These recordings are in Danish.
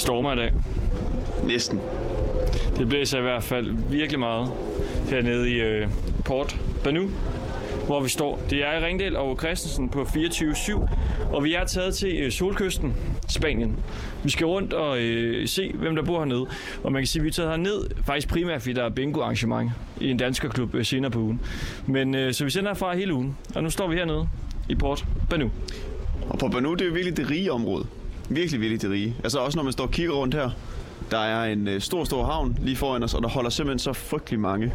Det stormer i dag. Næsten. Det blæser i hvert fald virkelig meget hernede i øh, Port Banu, hvor vi står. Det er i Ringdal og Christensen på 24-7, og vi er taget til øh, Solkysten, Spanien. Vi skal rundt og øh, se, hvem der bor hernede. Og man kan sige, at vi er taget herned faktisk primært, fordi der er bingo-arrangement i en danskerklub øh, senere på ugen. Men øh, så vi sender herfra hele ugen, og nu står vi hernede i Port Banu. Og på Banu, det er jo virkelig det rige område. Virkelig, virkelig de rige. Altså også når man står og kigger rundt her. Der er en øh, stor, stor havn lige foran os, og der holder simpelthen så frygtelig mange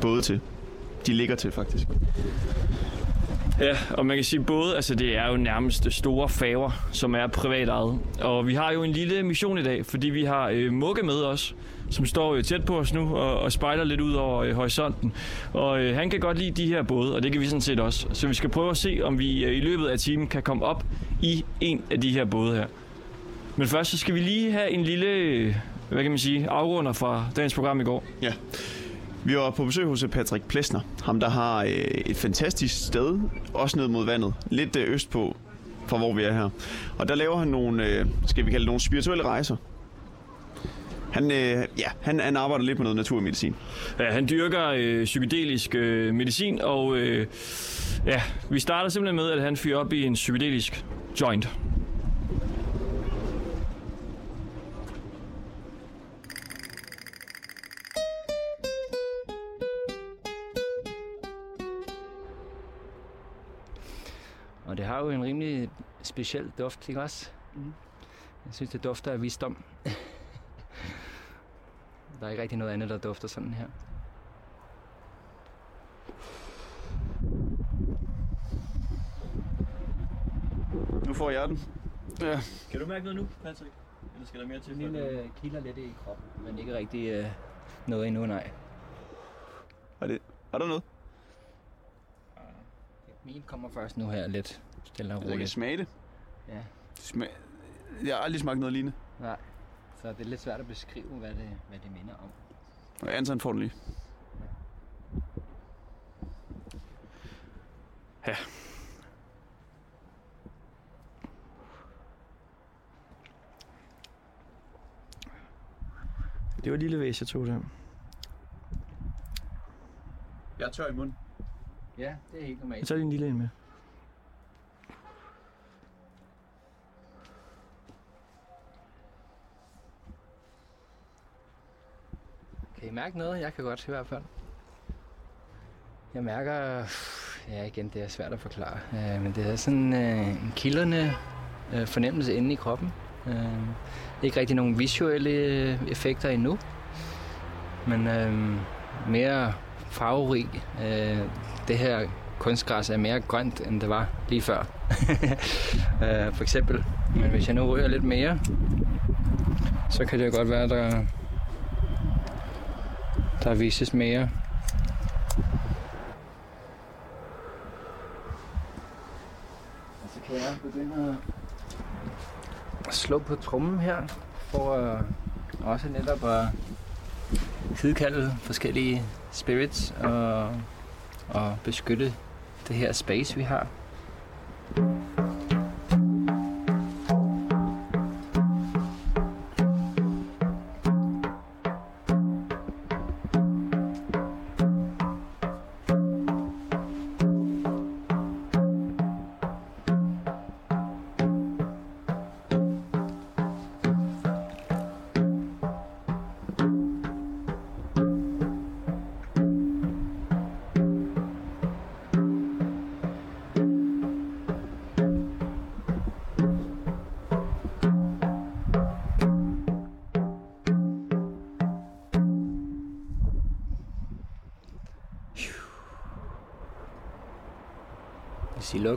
både til. De ligger til, faktisk. Ja, og man kan sige både, altså det er jo nærmest store faver, som er privat ejet. Og vi har jo en lille mission i dag, fordi vi har øh, Mugge med os, som står øh, tæt på os nu og, og spejler lidt ud over øh, horisonten. Og øh, han kan godt lide de her både, og det kan vi sådan set også. Så vi skal prøve at se, om vi øh, i løbet af timen kan komme op i en af de her både her. Men først så skal vi lige have en lille, øh, hvad kan man sige, afrunder fra dagens program i går. Ja. Vi var på besøg hos eh, Patrick Plesner. Ham, der har øh, et fantastisk sted, også ned mod vandet. Lidt øh, østpå fra hvor vi er her. Og der laver han nogle, øh, skal vi kalde det, nogle spirituelle rejser. Han, øh, ja, han, han arbejder lidt med noget naturmedicin. Ja, han dyrker øh, psykedelisk øh, medicin, og øh, ja, vi starter simpelthen med, at han fyrer op i en psykedelisk joint. En speciel duft, ikke også? Mm. Jeg synes, det dufter af visdom. der er ikke rigtig noget andet, der dufter sådan her. Nu får jeg den. Ja. Kan du mærke noget nu, Patrick? Eller skal der mere til? En lille kilder lidt i kroppen, men ikke rigtig uh, noget endnu, nej. Er, det, er der noget? Min kommer først nu her lidt stille og Jeg kan roligt. smage det. Ja, smag... Jeg har aldrig smagt noget lignende. nej. Så det er lidt svært at beskrive, hvad det, hvad det minder om. Og Anton får den lige. Ja. Det var et lille væs, jeg tog der. Jeg er tør i munden. Ja, det er helt Jeg normalt. tager lige en lille en med. Mærke noget? Jeg kan godt i hvert fald. Jeg mærker... Ja, igen, det er svært at forklare. Øh, men det er sådan øh, en kilderne øh, fornemmelse inde i kroppen. Øh, ikke rigtig nogen visuelle øh, effekter endnu. Men øh, mere farverig. Øh, det her kunstgræs er mere grønt, end det var lige før. øh, for eksempel. Men hvis jeg nu ryger lidt mere, så kan det godt være, der der vises mere. Og så kan jeg begynde at slå på trummen her, for at også netop at hidkalde forskellige spirits og, og beskytte det her space, vi har. Hvis I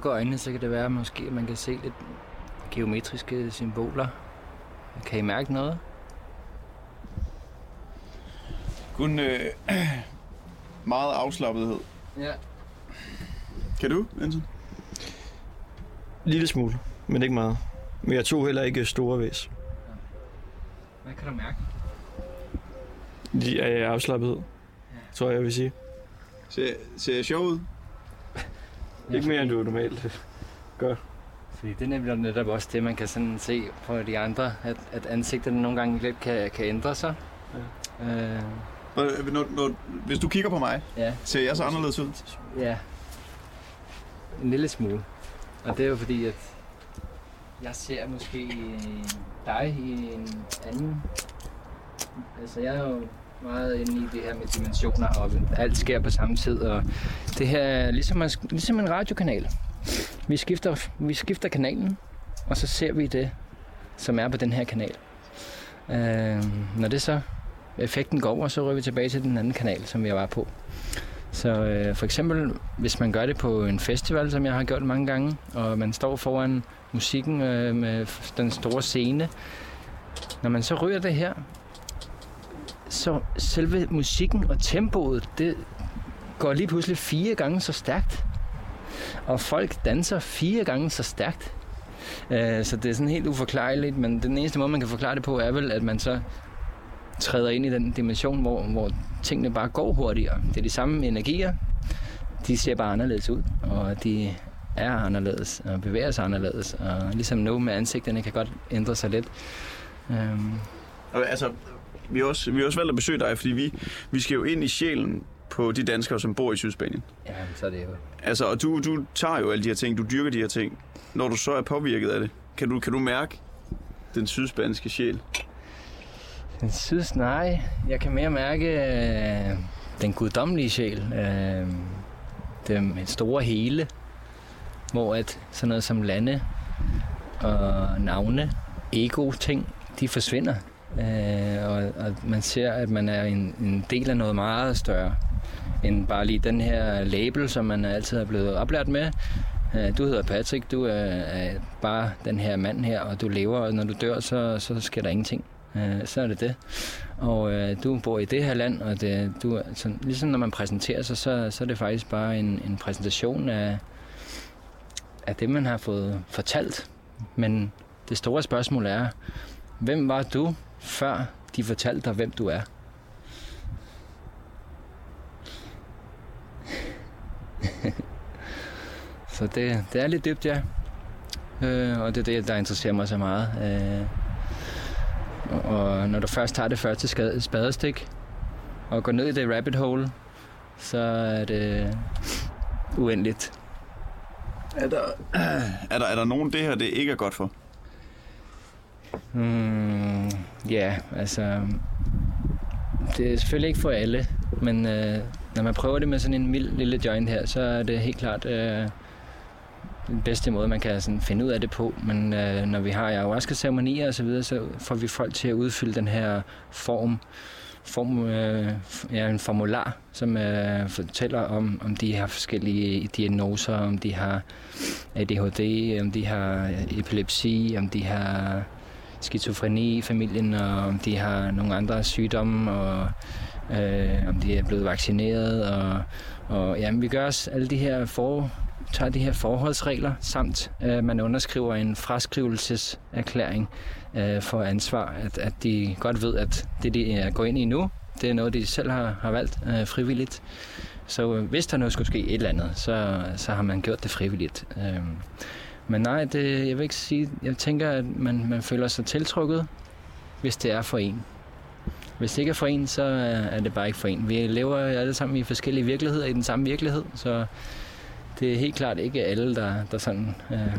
lukker øjnene, så kan det være, måske, at man kan se lidt geometriske symboler. Kan I mærke noget? Kun øh, meget afslappethed. Ja. Kan du, Anton? Lille smule, men ikke meget. Men jeg tog heller ikke store væs. Hvad kan du mærke? De er afslappet, tror jeg, jeg vil sige. Ser, ser jeg sjov ud? Ikke mere, end du normalt gør. Fordi det er nemlig netop også det, man kan sådan se på de andre, at, at ansigterne nogle gange lidt kan, kan ændre sig. Ja. Øh, Når, når, når, hvis du kigger på mig, ja, ser jeg så anderledes ud? ja. En lille smule. Og det er jo fordi, at jeg ser måske dig i en anden... Altså, jeg er jo meget inde i det her med dimensioner, og alt sker på samme tid, og det her er ligesom, en- ligesom en radiokanal. Vi skifter, vi skifter kanalen, og så ser vi det, som er på den her kanal. Øh, når det så effekten går over, så ryger vi tilbage til den anden kanal, som vi var på. Så øh, for eksempel, hvis man gør det på en festival, som jeg har gjort mange gange, og man står foran musikken øh, med den store scene, når man så ryger det her, så selve musikken og tempoet, det går lige pludselig fire gange så stærkt. Og folk danser fire gange så stærkt. Øh, så det er sådan helt uforklarligt, men den eneste måde, man kan forklare det på, er vel, at man så træder ind i den dimension, hvor, hvor tingene bare går hurtigere. Det er de samme energier, de ser bare anderledes ud, og de er anderledes og bevæger sig anderledes. Og ligesom nu med ansigterne kan godt ændre sig lidt. Øhm, altså, vi har, også, vi har også valgt at besøge dig, fordi vi, vi skal jo ind i sjælen på de danskere, som bor i Sydspanien. ja, så er det jo... Altså, og du, du tager jo alle de her ting, du dyrker de her ting. Når du så er påvirket af det, kan du, kan du mærke den sydspanske sjæl? Jeg synes, nej. Jeg kan mere mærke øh, den guddommelige sjæl. Øh, det store hele. Hvor at sådan noget som lande og navne, ego-ting, de forsvinder. Øh, og, og man ser, at man er en, en del af noget meget større end bare lige den her label, som man altid er blevet oplært med. Øh, Du hedder Patrick, du er, er bare den her mand her, og du lever, og når du dør, så, så sker der ingenting. Øh, så er det det. Og øh, du bor i det her land, og det, du, så, ligesom når man præsenterer sig, så, så er det faktisk bare en, en præsentation af, af det, man har fået fortalt. Men det store spørgsmål er, hvem var du, før de fortalte dig, hvem du er? så det, det er lidt dybt, ja. Øh, og det er det, der interesserer mig så meget. Øh, og når du først tager det første spadestik og går ned i det rabbit hole, så er det uendeligt. Er der, er der, er der nogen, det her det ikke er godt for? Mm, ja, altså... Det er selvfølgelig ikke for alle, men øh, når man prøver det med sådan en mild lille joint her, så er det helt klart øh, den bedste måde, man kan sådan finde ud af det på. Men øh, når vi har ayahuasca-ceremonier og så videre, så får vi folk til at udfylde den her form, form øh, ja, en formular, som øh, fortæller om, om de har forskellige diagnoser, om de har ADHD, om de har epilepsi, om de har skizofreni i familien, og om de har nogle andre sygdomme, og øh, om de er blevet vaccineret. Og, og jamen, vi gør os alle de her for, tager de her forholdsregler, samt øh, man underskriver en fraskrivelseserklæring øh, for ansvar, at, at de godt ved, at det, de er går ind i nu, det er noget, de selv har, har valgt øh, frivilligt. Så øh, hvis der nu skulle ske et eller andet, så, så har man gjort det frivilligt. Øh, men nej, det, jeg vil ikke sige, jeg tænker, at man, man føler sig tiltrukket, hvis det er for en. Hvis det ikke er for en, så er det bare ikke for en. Vi lever alle sammen i forskellige virkeligheder, i den samme virkelighed, så det er helt klart ikke alle, der, der sådan, øh,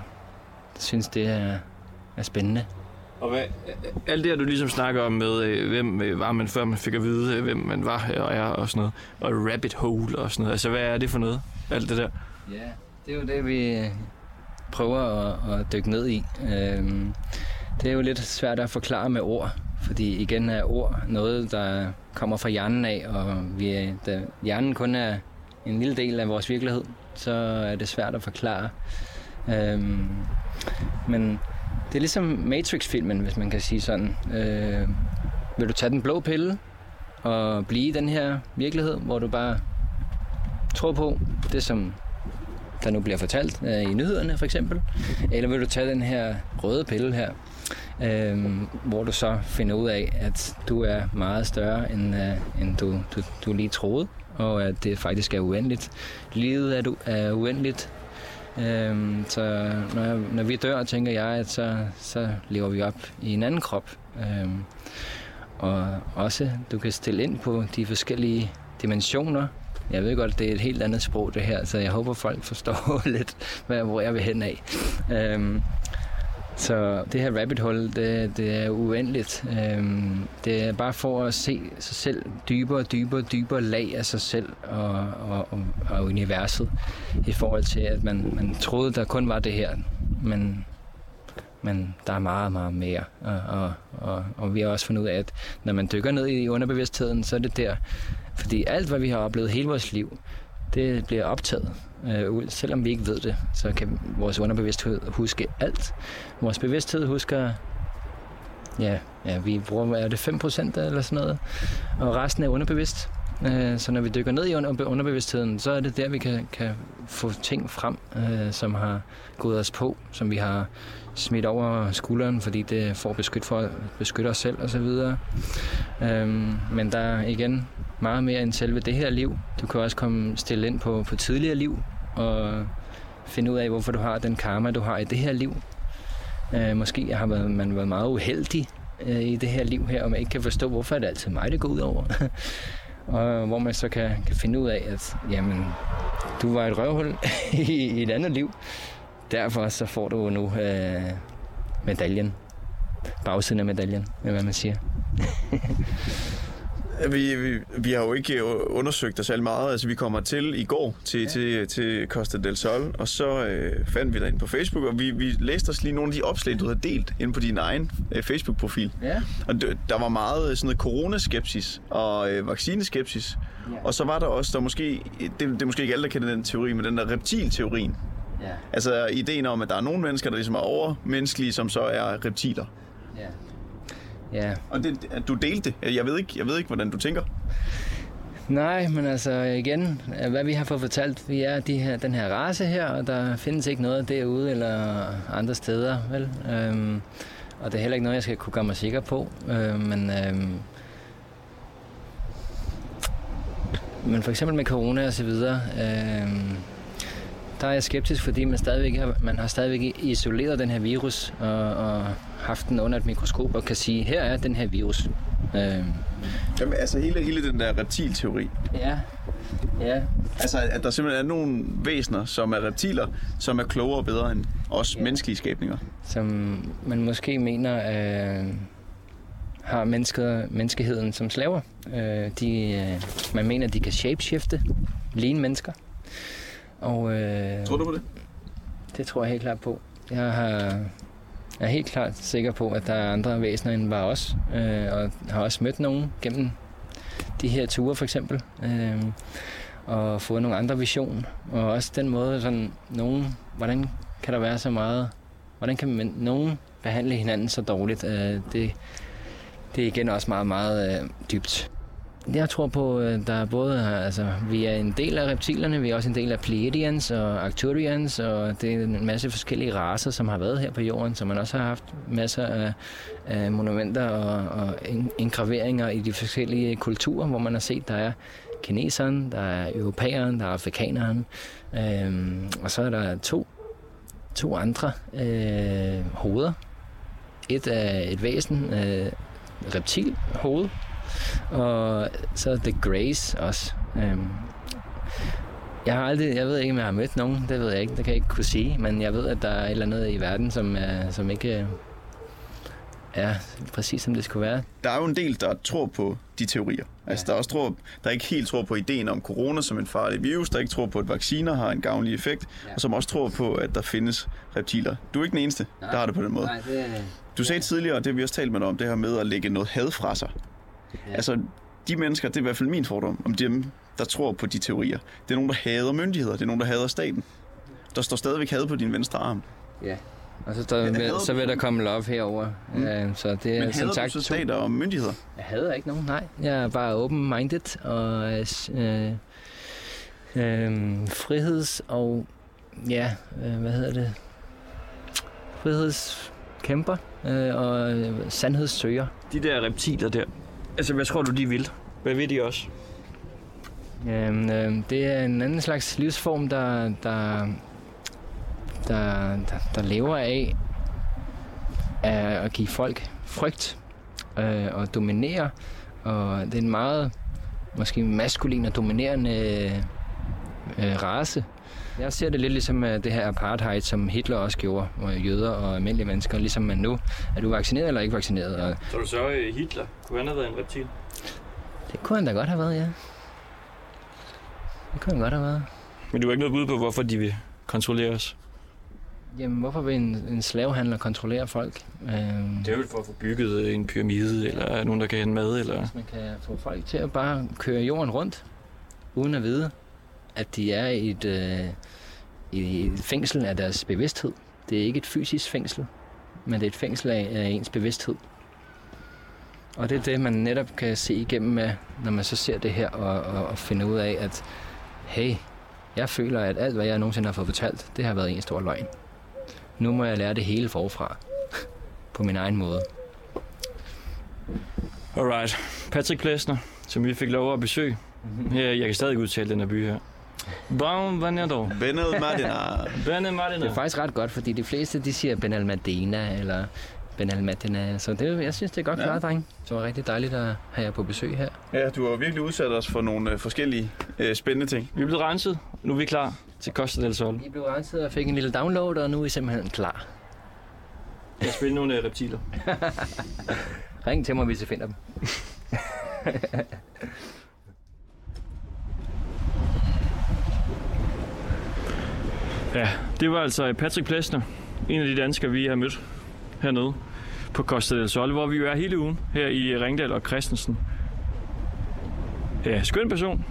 synes, det er, er spændende. Og hvad, alt det her, du ligesom snakker om med, øh, hvem øh, var man, før man fik at vide, øh, hvem man var og er og sådan noget, og rabbit hole og sådan noget. Altså, hvad er det for noget? Alt det der. Ja, det er jo det, vi prøver at, at dykke ned i. Øhm, det er jo lidt svært at forklare med ord, fordi igen er ord noget, der kommer fra hjernen af, og vi da hjernen kun er en lille del af vores virkelighed, så er det svært at forklare. Øhm, men det er ligesom Matrix-filmen, hvis man kan sige sådan. Øh, vil du tage den blå pille og blive i den her virkelighed, hvor du bare tror på det, som der nu bliver fortalt øh, i nyhederne for eksempel? Eller vil du tage den her røde pille her, øh, hvor du så finder ud af, at du er meget større, end, øh, end du, du, du lige troede, og at det faktisk er uendeligt. Livet er, du, er uendeligt. Øh, så når, jeg, når vi dør, tænker jeg, at så, så lever vi op i en anden krop. Øh, og også, du kan stille ind på de forskellige dimensioner. Jeg ved godt, det er et helt andet sprog, det her, så jeg håber, folk forstår lidt, hvad, hvor jeg vil hen af. Øhm, så det her rabbit hole, det, det er uendeligt. Øhm, det er bare for at se sig selv dybere og dybere dybere lag af sig selv og, og, og, og universet i forhold til, at man, man troede, der kun var det her. Men, men der er meget, meget mere. Og, og, og, og vi har også fundet ud af, at når man dykker ned i underbevidstheden, så er det der. Fordi alt, hvad vi har oplevet hele vores liv, det bliver optaget øh, ud. Selvom vi ikke ved det, så kan vores underbevidsthed huske alt. Vores bevidsthed husker, ja, ja vi bruger, er det 5% eller sådan noget, og resten er underbevidst. Øh, så når vi dykker ned i under, underbevidstheden, så er det der, vi kan, kan få ting frem, øh, som har gået os på, som vi har smidt over skulderen, fordi det får beskyt for at beskytte os selv osv. Øhm, men der er igen meget mere end selve det her liv. Du kan også komme stille ind på, på tidligere liv og finde ud af, hvorfor du har den karma, du har i det her liv. Øh, måske har man, man været meget uheldig øh, i det her liv her, og man ikke kan forstå, hvorfor er det altid mig, det går ud over. og hvor man så kan, kan finde ud af, at jamen, du var et røvhul i, i et andet liv. Derfor så får du nu øh, medaljen. Bagsiden af medaljen, hvad man siger. Vi, vi, vi har jo ikke undersøgt os alt meget. Altså, vi kommer til i går til, ja. til, til Costa del Sol, og så øh, fandt vi dig ind på Facebook, og vi, vi læste os lige nogle af de opslag, du havde delt ind på din egen øh, Facebook-profil. Ja. Og der var meget sådan noget coronaskepsis og øh, vaccineskepsis. Ja. Og så var der også, der måske, det, det er måske ikke alle, der kender den teori, men den der reptilteorien. Ja. Altså ideen om, at der er nogle mennesker, der ligesom er overmenneskelige, som så er reptiler. Ja. Ja. Og det, du delte det. Jeg ved, ikke, jeg ved ikke, hvordan du tænker. Nej, men altså igen, hvad vi har fået fortalt, vi er de her, den her race her, og der findes ikke noget derude eller andre steder, vel? Øhm, og det er heller ikke noget, jeg skal kunne gøre mig sikker på. Øhm, men, øhm, men for eksempel med corona og så videre, øhm, der er jeg skeptisk, fordi man, stadigvæk har, man har stadigvæk isoleret den her virus og, og haft den under et mikroskop og kan sige, her er den her virus. Øh. Jamen, altså hele, hele den der reptilteori. Ja. Ja. Altså, at der simpelthen er nogle væsener, som er reptiler, som er klogere og bedre end os ja. menneskelige skabninger. Som man måske mener øh, har mennesker, menneskeheden som slaver. Øh, de, øh, man mener, de kan shapeshifte, ligne mennesker. Og, øh, tror du på det? Det tror jeg helt klart på. Jeg har, jeg er helt klart sikker på, at der er andre væsener end bare os, øh, og har også mødt nogen gennem de her ture for eksempel, øh, og fået nogle andre visioner, og også den måde, sådan nogen, hvordan kan der være så meget, hvordan kan man, nogen behandle hinanden så dårligt, øh, det, det er igen også meget, meget øh, dybt. Jeg tror på, at der er både, altså, vi er en del af reptilerne, vi er også en del af Pleiadians og Arcturians, og det er en masse forskellige raser, som har været her på jorden, så man også har haft masser af, af monumenter og, og engraveringer i de forskellige kulturer, hvor man har set, der er kineseren, der er europæeren, der er afrikaneren, øhm, og så er der to, to andre øh, hoveder. Et er et væsen, øh, reptilhoved, og så The Grace også. Øhm, jeg har aldrig, jeg ved ikke, om jeg har mødt nogen, det ved jeg ikke, det kan jeg ikke kunne sige, men jeg ved, at der er et eller andet i verden, som, er, som ikke er præcis som det skulle være. Der er jo en del, der tror på de teorier. Altså, ja. der er også tror, der ikke helt tror på ideen om corona som en farlig virus, der ikke tror på, at vacciner har en gavnlig effekt, ja. og som også tror på, at der findes reptiler. Du er ikke den eneste, Nej. der har det på den måde. Nej, det... Du sagde tidligere, og det vi også talt med dig om, det her med at lægge noget had fra sig. Ja. Altså, de mennesker, det er i hvert fald min fordom, om dem, der tror på de teorier. Det er nogen, der hader myndigheder. Det er nogen, der hader staten. Der står stadigvæk had på din venstre arm. Ja, og så, der, vil, så vil der komme love herover. Mm. Uh, så det er, Men som sagt, du så stater og myndigheder? Jeg hader ikke nogen, nej. Jeg er bare open-minded og uh, uh, friheds- og ja, uh, hvad hedder det? Frihedskæmper uh, og sandhedssøger. De der reptiler der, Altså, hvad tror du, de vil? Hvad vil de også? Jamen, øh, det er en anden slags livsform, der, der der, der, der lever af at, at give folk frygt øh, og dominere. Og det er en meget måske maskulin og dominerende øh, race. Jeg ser det lidt ligesom øh, det her apartheid, som Hitler også gjorde, hvor jøder og almindelige mennesker, ligesom man nu, er du vaccineret eller ikke vaccineret? Og Så du så øh, Hitler? Kunne han have været en reptil? det kunne han da godt have været, ja. Det kunne han godt have været. Men du har ikke noget bud på, hvorfor de vil kontrollere os? Jamen, hvorfor vil en, en slavehandler kontrollere folk? Øhm, Det er jo for at få bygget en pyramide, eller nogen, der kan hente mad, eller... Hvis man kan få folk til at bare køre jorden rundt, uden at vide, at de er i et, øh, i et fængsel af deres bevidsthed. Det er ikke et fysisk fængsel, men det er et fængsel af, af ens bevidsthed. Og det er det, man netop kan se igennem, med, når man så ser det her og, og, og finder ud af, at hey, jeg føler, at alt, hvad jeg nogensinde har fået fortalt, det har været en stor løgn. Nu må jeg lære det hele forfra, på min egen måde. Alright. Patrick Plesner, som vi fik lov at besøge. Her, jeg kan stadig udtale den her by her. Bon Vanado. Bened Martina. Berne Martina. Det er faktisk ret godt, fordi de fleste de siger Ben Almadena eller Ben Almadena. Så det, jeg synes, det er godt Ja. klaret, dreng. Så var rigtig dejligt at have jer på besøg her. Ja, du har virkelig udsat os for nogle øh, forskellige øh, spændende ting. Vi er blevet renset. Nu er vi klar til Costa del Sol. I blev renset og fik en lille download, og nu er I simpelthen klar. Jeg spiller nogle øh, reptiler. Ring til mig, hvis I finder dem. Ja, det var altså Patrick Plesner. En af de danskere, vi har mødt hernede på Costa del Sol, hvor vi jo er hele ugen her i Ringdal og Christensen. Ja, skøn person.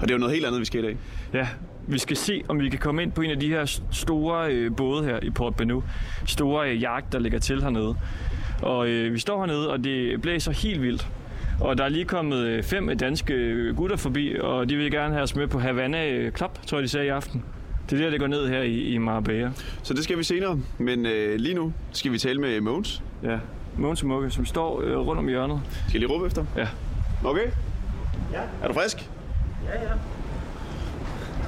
Og det er jo noget helt andet, vi skal i dag. Ja, vi skal se, om vi kan komme ind på en af de her store øh, både her i Port Benue. Store øh, jagt, der ligger til hernede. Og øh, vi står hernede, og det blæser helt vildt. Og der er lige kommet øh, fem danske øh, gutter forbi, og de vil gerne have os med på Havana øh, Club, tror jeg, de sagde i aften. Det er der, det går ned her i, i Marbella. Så det skal vi senere. Men øh, lige nu skal vi tale med Mogens. Ja, Mogens Mukke, som står øh, rundt om hjørnet. Skal jeg lige råbe efter? Ja. Okay? Ja. Er du frisk?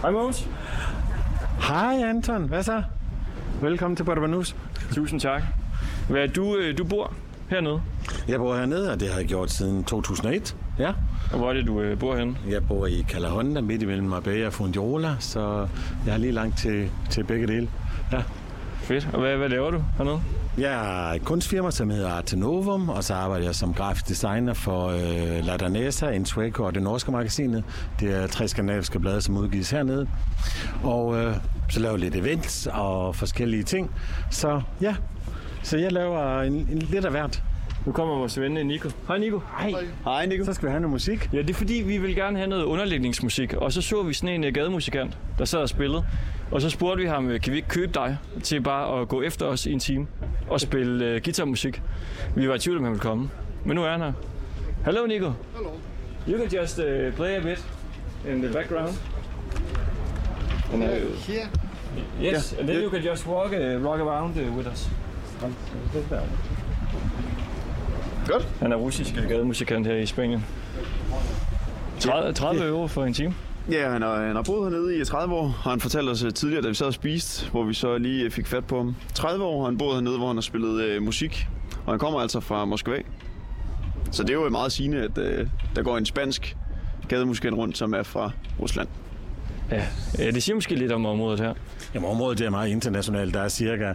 Hej Mogens. Hej Anton, hvad så? Velkommen til Banús. Tusind tak. Hvad, du, øh, du bor hernede, Jeg bor hernede, og det har jeg gjort siden 2001. Ja. og hvor er det, du øh, bor henne? Jeg bor i Calahonda, midt imellem Marbella og Fundiola, så jeg har lige langt til, til begge dele. Ja. Fedt. Og hvad, hvad laver du hernede? Jeg har et kunstfirma, som hedder Artenovum, og så arbejder jeg som grafisk designer for øh, La Danesa, Intreco og det norske magasinet. Det er tre skandinaviske blade, som udgives hernede. Og øh, så laver jeg lidt events og forskellige ting. Så ja, så jeg laver en, en lidt af hvert. Nu kommer vores ven Nico. Hej Nico. Hej. Hej, Nico. Så skal vi have noget musik. Ja, det er fordi, vi vil gerne have noget underlægningsmusik. Og så så vi sådan en øh, gademusikant, der sad og spillede. Og så spurgte vi ham, øh, kan vi ikke købe dig til bare at gå efter os i en time og spille øh, guitarmusik? Vi var i tvivl, om han ville komme. Men nu er han her. Hello Nico. Hello. You can just uh, play a bit in the background. And, uh, Here. yes, and then Yeah. you can just walk, uh, rock around uh, with us. Godt. Han er russisk gademusikant her i Spanien. 30, 30 euro for en time. Ja, han har, han har boet hernede i 30 år, har han fortalt os øh, tidligere, da vi sad og spiste, hvor vi så lige øh, fik fat på ham. 30 år har han boet hernede, hvor han har spillet øh, musik, og han kommer altså fra Moskva. Så det er jo meget sigende, at øh, der går en spansk gademusikant rundt, som er fra Rusland. Ja. ja, det siger måske lidt om området her. Jamen, området det er meget internationalt. Der er cirka,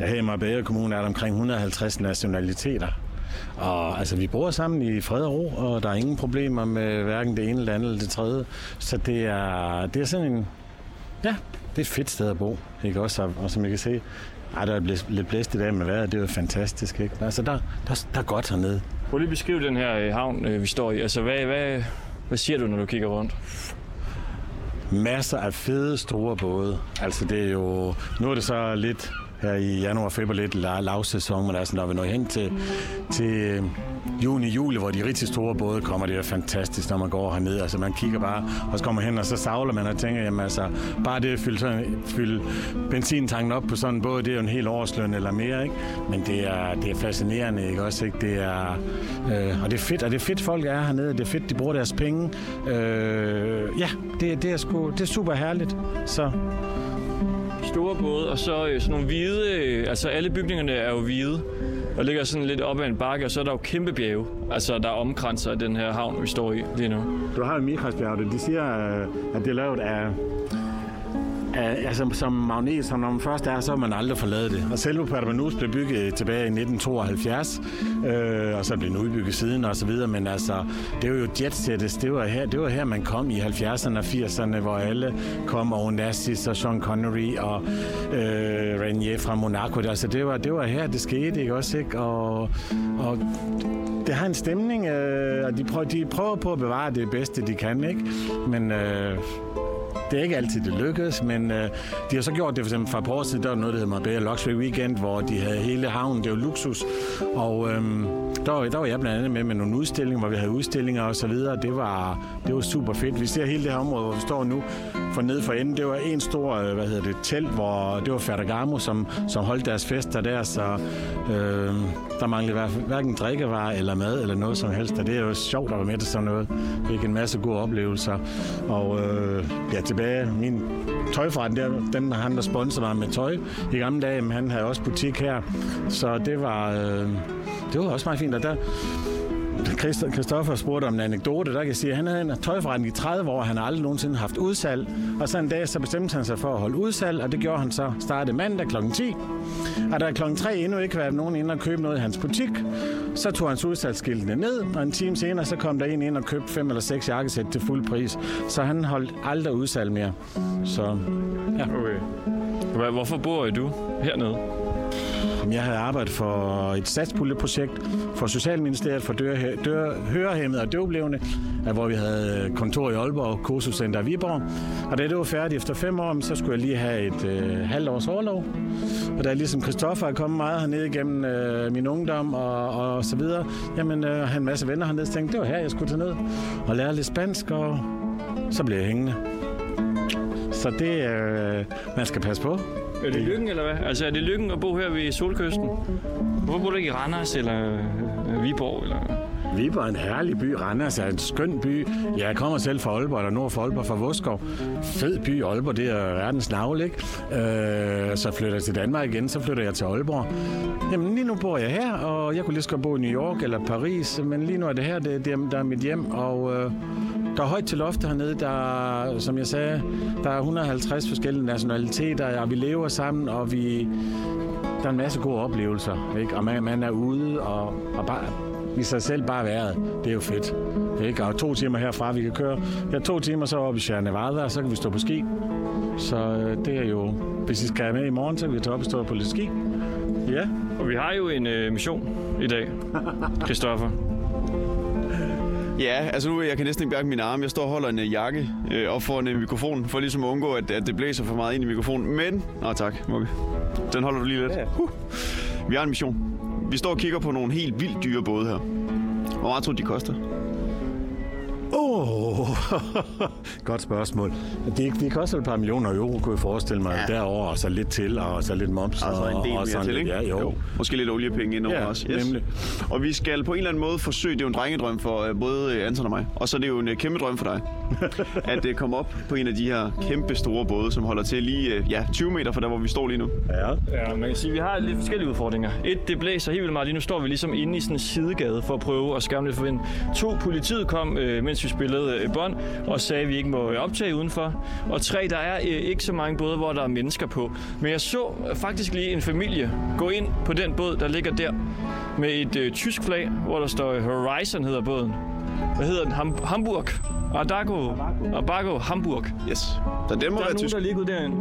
ja, her i Marbella Kommune er der omkring 150 nationaliteter. Og altså, vi bor sammen i fred og ro, og der er ingen problemer med hverken det ene eller det andet eller det tredje. Så det er, det er sådan en, ja, det er et fedt sted at bo, ikke også? Og, som jeg kan se, ej, der er lidt blæst i dag med vejret, det er jo fantastisk, ikke? Altså, der, der, der er godt hernede. Prøv lige at beskrive den her øh, havn, øh, vi står i. Altså, hvad, hvad, hvad siger du, når du kigger rundt? masser af fede, store både. Altså det er jo, nu er det så lidt her i januar, februar lidt lavsæson, men altså når vi når hen til, til øh, juni, juli, hvor de rigtig store både kommer, det er fantastisk, når man går herned. Altså man kigger bare, og så kommer hen, og så savler man og tænker, jamen altså, bare det at fylde, sådan, fylde benzintanken op på sådan en båd, det er jo en hel årsløn eller mere, ikke? Men det er, det er fascinerende, ikke også, ikke? Det er, øh, og det er fedt, og det er fedt, folk er hernede, det er fedt, de bruger deres penge. Øh, ja, det, det, er sgu, det er super herligt, så store både, og så øh, sådan nogle hvide, øh, altså alle bygningerne er jo hvide, og ligger sådan lidt op ad en bakke, og så er der jo kæmpe bjerge, altså der omkranser den her havn, vi står i lige nu. Du har jo Mikrasbjerget, de siger, øh, at det er lavet af, altså, som magnet, som når man først er, så har man aldrig forladet det. Og selve Permanus blev bygget tilbage i 1972, øh, og så blev den udbygget siden og så videre, men altså, det var jo jetsættes, det var her, det var her man kom i 70'erne og 80'erne, hvor alle kom, og Onassis og Sean Connery og øh, Renier fra Monaco. Altså, det var, det var her, det skete, ikke også, ikke? Og, og det har en stemning, øh, og de prøver, de prøver på at bevare det bedste, de kan, ikke? Men øh, det er ikke altid, det lykkes, men øh, de har så gjort det for eksempel fra et par år siden, der var noget, der hedder Marbella Luxury Weekend, hvor de havde hele havnen, det var luksus, og øh, der, var, der var jeg blandt andet med med nogle udstillinger, hvor vi havde udstillinger og så videre. Det var, det var super fedt. Vi ser hele det her område, hvor vi står nu, for ned for enden. Det var en stor, øh, hvad hedder det, telt, hvor det var Ferragamo, som, som holdt deres fester der, så øh, der manglede hver, hverken drikkevarer eller mad eller noget som helst. Og det er jo sjovt at være med til sådan noget. Det er en masse gode oplevelser. Og øh, ja, tilbage, min tøjforretning, der, den han, der sponsorede mig med tøj i gamle dage, men han havde også butik her. Så det var, øh, det var også meget fint. Og der, Christoffer spurgte om en anekdote, der kan jeg sige, at han havde en tøjforretning i 30 år, han har aldrig nogensinde haft udsalg. Og så en dag, så bestemte han sig for at holde udsalg, og det gjorde han så startede mandag kl. 10. Og da kl. 3 endnu ikke var nogen inde og købe noget i hans butik, så tog hans udsalgsskiltene ned, og en time senere, så kom der en ind og købte fem eller seks jakkesæt til fuld pris. Så han holdt aldrig udsalg mere. Så, ja. Okay. Hvorfor bor du hernede? Jeg havde arbejdet for et satspuljeprojekt for Socialministeriet for dør, dør, hørehæmmede og døvblevende, hvor vi havde kontor i Aalborg og kursuscenter i Viborg. Og da det var færdigt efter fem år, så skulle jeg lige have et øh, halvt års overlov. Og da ligesom Christoffer er kommet meget hernede igennem øh, min ungdom og, og så videre, jamen øh, han en masse venner hernede, så tænkte det var her, jeg skulle tage ned og lære lidt spansk, og så blev jeg hængende. Så det øh, man skal passe på. Er det lykken, eller hvad? Altså, er det lykken at bo her ved Solkysten? Hvorfor bor du ikke i Randers eller øh, Viborg? Eller? Viborg er en herlig by. Randers er en skøn by. Ja, jeg kommer selv fra Aalborg, eller nord for Aalborg, fra Voskov. Fed by, Aalborg, det er verdens navle, ikke? Øh, så flytter jeg til Danmark igen, så flytter jeg til Aalborg. Jamen, lige nu bor jeg her, og jeg kunne lige så godt bo i New York eller Paris, men lige nu er det her, det, det der er mit hjem, og... Øh, der er højt til loftet hernede. Der som jeg sagde, der er 150 forskellige nationaliteter, og vi lever sammen, og vi, der er en masse gode oplevelser. Ikke? Og man, man er ude og, og bare i sig selv bare været. Det er jo fedt. Ikke? Og to timer herfra, vi kan køre. Ja, to timer så op i Sierra Nevada, og så kan vi stå på ski. Så øh, det er jo... Hvis I skal have med i morgen, så kan vi tage op og stå på lidt ski. Ja. Og vi har jo en øh, mission i dag, Christoffer. Ja, altså nu jeg kan næsten ikke bærke min arme. Jeg står og holder en uh, jakke øh, op foran en mikrofon, for ligesom at undgå, at, at det blæser for meget ind i mikrofonen. Men, nå tak, Mukke. Den holder du lige lidt. Uh. Vi har en mission. Vi står og kigger på nogle helt vildt dyre både her. Hvor meget tror du, de koster? Åh, oh, godt spørgsmål. Det, det koster et par millioner euro, kunne jeg forestille mig, ja. derover og så lidt til, og så lidt moms. Altså en del og, og mere til, ikke? Ja, jo. jo. Måske lidt oliepenge indover Ja, også. nemlig. Og vi skal på en eller anden måde forsøge, det er jo en drengedrøm for uh, både øh, Anton og mig, og så er det jo en uh, kæmpe drøm for dig, at uh, komme op på en af de her kæmpe store både, som holder til lige uh, ja, 20 meter fra der, hvor vi står lige nu. Ja. Ja, man kan sige, vi har lidt forskellige udfordringer. Et, det blæser helt vildt meget. Lige nu står vi ligesom inde i sådan en sidegade for at prøve at skærme lidt for vind. To, politiet kom, øh, mens vi spillede øh, bånd, og sagde, at vi ikke må optage udenfor. Og tre, der er øh, ikke så mange både, hvor der er mennesker på. Men jeg så faktisk lige en familie gå ind på den båd, der ligger der, med et øh, tysk flag, hvor der står øh, Horizon hedder båden. Hvad hedder den? Ham- Hamburg. Adago. Abago Hamburg. Yes. Så den må Der er være nogen, tysk. der er lige gået derind.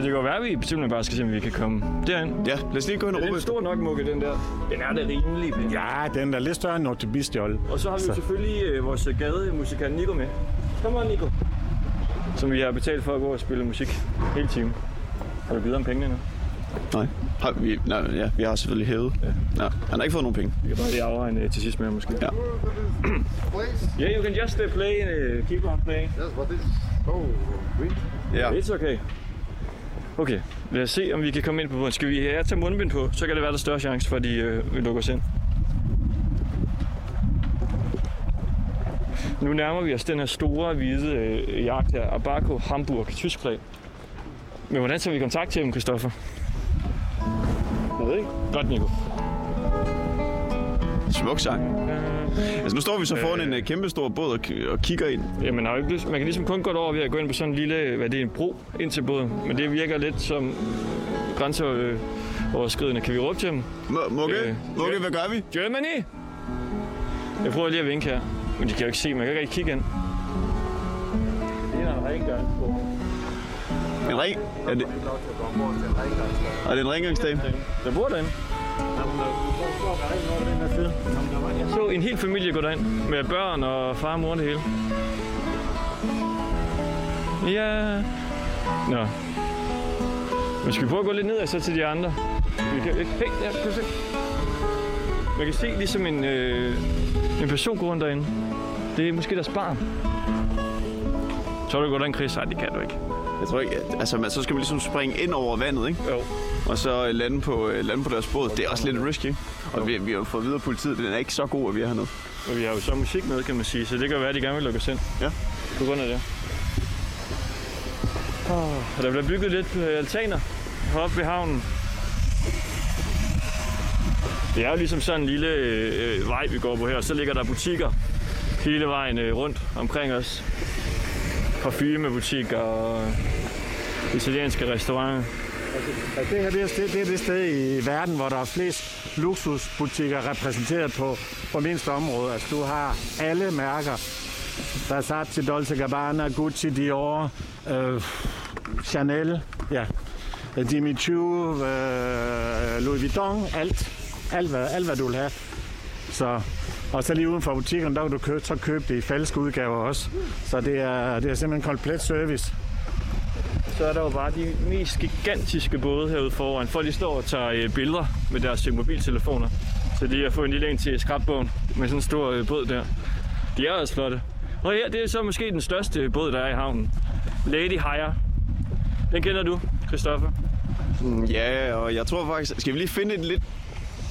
Så det kan jo være, at vi simpelthen bare skal se, om vi kan komme derind. Ja, lad os lige gå hen og Er råbe. den stor nok, Mukke, den der? Den er da rimelig pæn. ja, den er lidt større end Norte Bistjol. Og så har vi jo selvfølgelig øh, vores gademusikant Nico med. Kom on, Nico. Som vi har betalt for at gå og spille musik hele timen. Har du givet om pengene nu? Nej. Har vi, nej, ja, vi har selvfølgelig hævet. Ja. ja. Han har ikke fået nogen penge. Vi kan bare lige afregne øh, til sidst med ham, måske. Ja. Yeah, you can just uh, play, uh, keep on playing. Yes, but it's so green. Ja. It's okay. Okay, lad os se, om vi kan komme ind på bunden. Skal vi ja, tage mundbind på, så kan det være, der er større chance for, at de øh, vil lukke os ind. Nu nærmer vi os den her store, hvide øh, jagt her. Abaco Hamburg, Tyskland. Men hvordan tager vi kontakt til dem, Christoffer? Jeg ved ikke. Godt, Nico. Smuk sang. Altså, nu står vi så foran en øh, kæmpe stor båd og, k- og kigger ind. Ja, man, har jo ikke lyst, man kan ligesom kun gå over ved at gå ind på sådan en lille, hvad det er, en bro ind til båden. Men det virker lidt som grænseoverskridende. Kan vi råbe til dem? M- Mugge, Øh, Mugge, hvad gør vi? Germany! Jeg prøver lige at vinke her. Men de kan jo ikke se, man kan ikke rigtig kigge ind. Det er en rengøringsbog. En ring? Er det, er det en rengøringsdame? Der bor derinde. Jeg så en hel familie gå derind med børn og far og mor det hele. Ja. Nå. Men skal vi prøve at gå lidt ned og så til de andre? Vi kan, hey, ja, kan du se? Man kan se ligesom en, øh, en person gå rundt derinde. Det er måske deres barn. Så du gå derind, Chris? Nej, det kan du ikke. Jeg tror ikke, altså man, så skal man ligesom springe ind over vandet, ikke? Jo. Og så øh, lande på, øh, lande på deres båd. Det er også lidt risky? Og vi, vi har fået videre politiet, den er ikke så god, at vi er hernede. Og vi har jo så musik med, kan man sige, så det kan være, at de gerne vil lukke os ind. Ja. På grund af det. Oh, og der bliver bygget lidt øh, altaner heroppe ved havnen. Det er jo ligesom sådan en lille øh, vej, vi går på her. Så ligger der butikker hele vejen øh, rundt omkring os. Parfumebutikker og italienske restauranter. Altså, det her det er, det, det er det sted i verden, hvor der er flest luksusbutikker repræsenteret på, på mindst område. Altså, du har alle mærker. Versace, Dolce Gabbana, Gucci, Dior, øh, Chanel, ja, øh, Jimmy Choo, øh, Louis Vuitton, alt. Alt hvad, alt, hvad du vil have. Så, og så lige uden for butikken, der kan du købe, så købe det i falske udgaver også. Så det er, det er simpelthen komplet service. Så er der jo bare de mest gigantiske både herude foran. Folk de står og tager øh, billeder med deres øh, mobiltelefoner. Så de har fået en lille en til skrabbogen med sådan en stor øh, båd der. De er også flotte. Og her, det er så måske den største båd, der er i havnen. Lady Hire. Den kender du, Christoffer. Mm, Ja, og jeg tror faktisk... Skal vi lige finde et lidt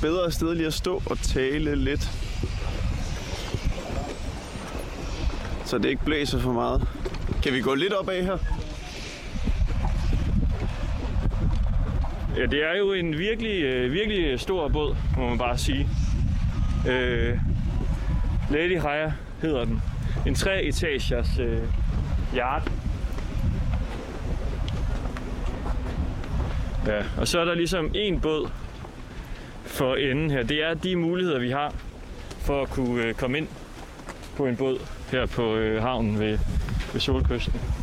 bedre sted lige at stå og tale lidt? Så det ikke blæser for meget. Kan vi gå lidt opad her? Ja, det er jo en virkelig, øh, virkelig stor båd, må man bare sige. Øh, Lady Hire hedder den. En tre etagers øh, yacht. Ja, og så er der ligesom en båd for enden her. Det er de muligheder, vi har for at kunne øh, komme ind på en båd her på øh, havnen ved, ved Solkysten.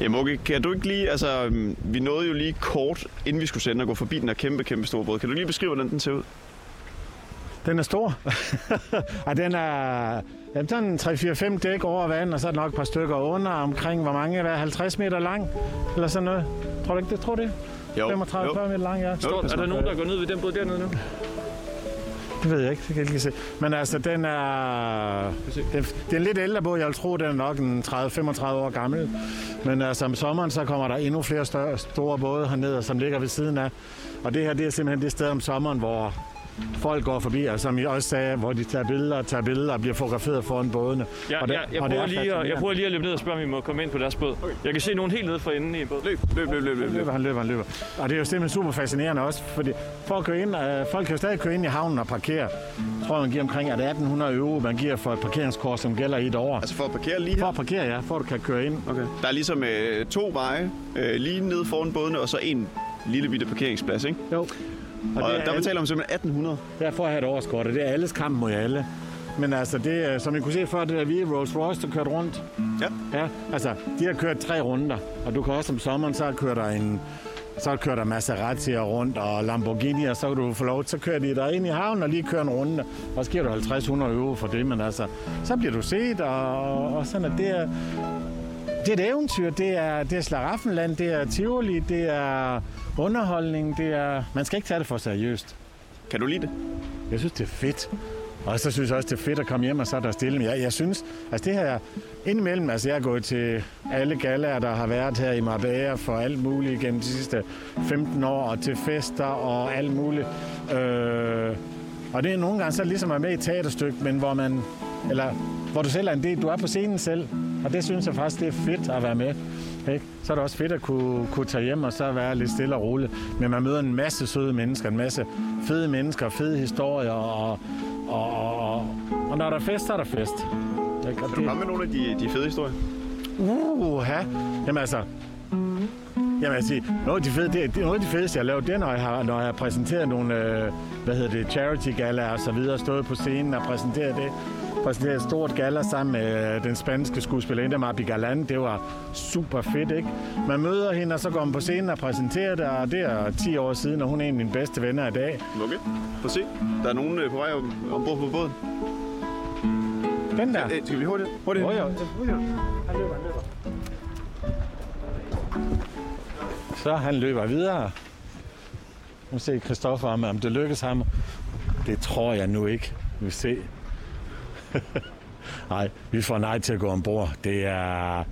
Ja, Mugge, kan du ikke lige... Altså, øhm, vi nåede jo lige kort, inden vi skulle sende og gå forbi den her kæmpe, kæmpe store båd. Kan du lige beskrive, hvordan den ser ud? Den er stor. og den er jamen, sådan 3-4-5 dæk over vand, og så er der nok et par stykker under, omkring hvor mange, hvad, 50 meter lang, eller sådan noget. Tror du ikke det? Tror du det? 35-40 meter lang, ja. Står, er der nogen, der går ned ved den båd dernede nu? Det ved jeg ikke, det kan jeg ikke se. Men altså, den er, den, det er en lidt ældre båd. Jeg vil tro, den er nok en 30-35 år gammel. Men altså, om sommeren, så kommer der endnu flere større, store både hernede, som ligger ved siden af. Og det her, det er simpelthen det sted om sommeren, hvor folk går forbi, og som I også sagde, hvor de tager billeder og tager billeder og bliver fotograferet foran bådene. Ja, og det, ja, jeg, og det prøver er lige at, jeg prøver lige at løbe ned og spørge, om vi må komme ind på deres båd. Jeg kan se nogen helt nede for enden i båden. Løb, løb, løb, løb, løb. løb. løber, han løber, han løber. Og det er jo simpelthen super fascinerende også, fordi for at køre ind, øh, folk kan jo stadig køre ind i havnen og parkere. Jeg tror, man giver omkring er det 1800 euro, man giver for et parkeringskort, som gælder i et år. Altså for at parkere lige For her? at parkere, ja, for at du kan køre ind. Okay. Der er ligesom øh, to veje øh, lige nede foran bådene, og så en lille bitte parkeringsplads, ikke? Jo. Og, og er der alle- betaler man simpelthen 1800. Ja, for at have et årskort, og det er alles kamp mod alle. Men altså, det, som I kunne se før, det der hvide Rolls Royce, der kørte rundt. Ja. Ja, altså, de har kørt tre runder, og du kan også om sommeren, så kører der en så kører der Maserati rundt og Lamborghini, og så kan du få lov, så kører de der ind i havnen og lige kører en runde, og så giver du 50-100 euro for det, men altså, så bliver du set, og, og sådan, at det er, det er et eventyr, det er, det er Slaraffenland, det er Tivoli, det er underholdning, det er, man skal ikke tage det for seriøst. Kan du lide det? Jeg synes, det er fedt. Og så synes jeg også, det er fedt at komme hjem, og så er der stille. Men jeg, jeg synes, altså det her, indimellem, altså jeg er gået til alle gallaer, der har været her i Marbella for alt muligt gennem de sidste 15 år, og til fester og alt muligt. Øh, og det er nogle gange så ligesom at være med i et teaterstykke, men hvor man eller hvor du selv er en del, du er på scenen selv, og det synes jeg faktisk, det er fedt at være med. Ikke? Så er det også fedt at kunne, kunne tage hjem og så være lidt stille og roligt. Men man møder en masse søde mennesker, en masse fede mennesker, fede historier, og, og, og, og, når der er fest, så er der fest. Ikke? Og Kan du komme med nogle af de, de fede historier? Uh, ha. Jamen altså, Jamen jeg siger, noget af de, fede, det, det, noget af de fedeste, jeg har lavet, det er, når jeg har, når jeg har præsenteret nogle, øh, hvad hedder det, charity gala og så videre, stået på scenen og præsenteret det. Præsenteret et stort gala sammen med øh, den spanske skuespillerinde Marbi Galan. Det var super fedt, ikke? Man møder hende, og så går man på scenen og præsenterer det, og det er 10 år siden, og hun er en af mine bedste venner i dag. Okay. Prøv se. Der er nogen øh, på vej om, ombord på båden. Den der. Øh, skal vi hurtigt? Hurtigt. Jo, jo. Han løber, han løber. Så han løber videre. Nu ser Christoffer om, om det lykkes ham. Det tror jeg nu ikke. Vi vil se. Nej, vi får nej til at gå ombord. Det er...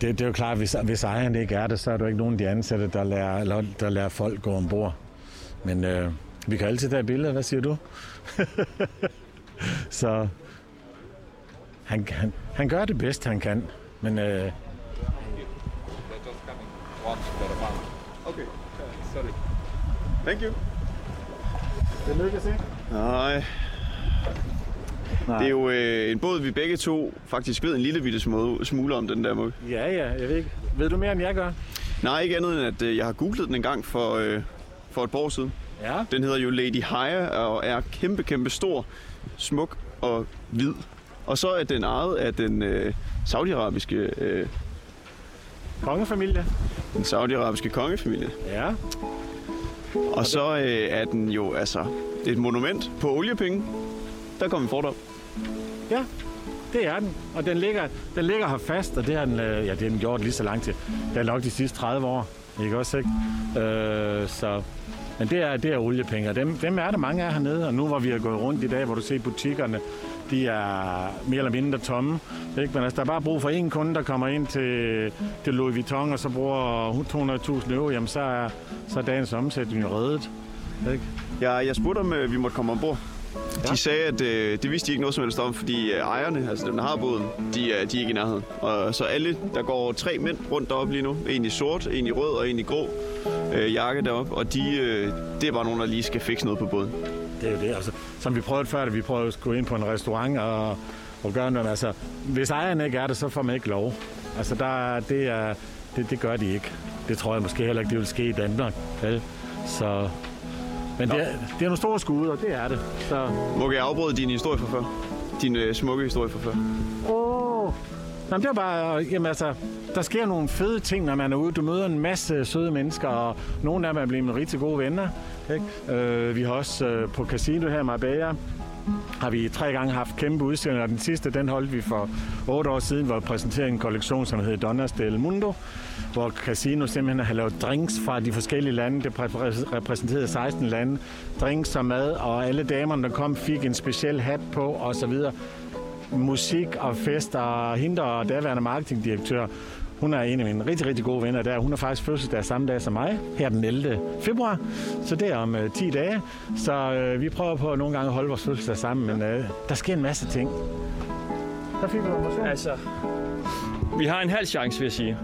Det, det er jo klart, hvis, hvis ejeren ikke er det, så er der ikke nogen af de ansatte, der lærer, eller, der lærer folk gå ombord. Men øh, vi kan altid tage billeder. Hvad siger du? så han, han, han gør det bedst, han kan. Men øh, Okay. Sorry. Thank you. det lykkes ikke. Nej. Nej. Det er jo øh, en båd, vi begge to faktisk ved en lille bitte smule, om den der måde. Ja, ja, jeg ved ikke. Ved du mere, end jeg gør? Nej, ikke andet end, at øh, jeg har googlet den en gang for, øh, for et par år siden. Ja. Den hedder jo Lady Haya og er kæmpe, kæmpe stor, smuk og hvid. Og så er den ejet af den øh, saudiarabiske, øh, Kongefamilie. den saudiarabiske kongefamilie. Ja. Og så øh, er den jo altså et monument på oliepenge. Der kommer en fordom. Ja, det er den. Og den ligger, den ligger her fast, og det har den, øh, ja, det har den gjort lige så lang tid. Det er nok de sidste 30 år. Ikke også, ikke? Øh, så, men det er, det er oliepenge, og dem, dem er der mange af hernede. Og nu hvor vi har gået rundt i dag, hvor du ser butikkerne, de er mere eller mindre tomme. Ikke? Men altså, der er bare brug for én kunde, der kommer ind til, til Louis Vuitton, og så bruger 200.000 euro, jamen så er, så er dagens omsætning reddet. Ikke? Jeg, jeg spurgte, om øh, vi måtte komme ombord. Ja. De sagde, at øh, det vidste de ikke noget som helst om, fordi øh, ejerne, altså dem, der har båden, de er, de er ikke i nærheden. Og så alle, der går tre mænd rundt deroppe lige nu. En i sort, en i rød og en i grå øh, jakke deroppe. Og de, øh, det er bare nogen, der lige skal fikse noget på båden. Det er jo det, altså. Som vi prøvede før, da vi prøvede at gå ind på en restaurant og, og gøre noget. Altså, hvis ejeren ikke er det, så får man ikke lov. Altså, der, det, er, det, det gør de ikke. Det tror jeg måske heller ikke, det vil ske i Danmark. Vel? Så, men det er, det er nogle store skud, og det er det. Så, Må jeg afbryde din historie fra før? Din øh, smukke historie fra før. Åh. Jamen, det er bare, jamen altså, der sker nogle fede ting, når man er ude. Du møder en masse søde mennesker, og nogle af dem er blevet rigtig gode venner. Ikke? Øh, vi har også øh, på Casino her i Marbella, har vi tre gange haft kæmpe udstillinger. Den sidste, den holdt vi for otte år siden, hvor vi præsenterede en kollektion, som hedder Donnas del Mundo, hvor Casino simpelthen har lavet drinks fra de forskellige lande. Det repræsenterede 16 lande. Drinks og mad, og alle damerne, der kom, fik en speciel hat på, og så videre musik og fest, og hende og daværende marketingdirektør, hun er en af mine rigtig, rigtig gode venner der. Hun er faktisk fødselsdag samme dag som mig, her den 11. februar. Så det er om øh, 10 dage. Så øh, vi prøver på nogle gange at holde vores fødselsdag sammen, men øh, der sker en masse ting. Der fik du mig Altså, vi har en halv chance, vil jeg sige.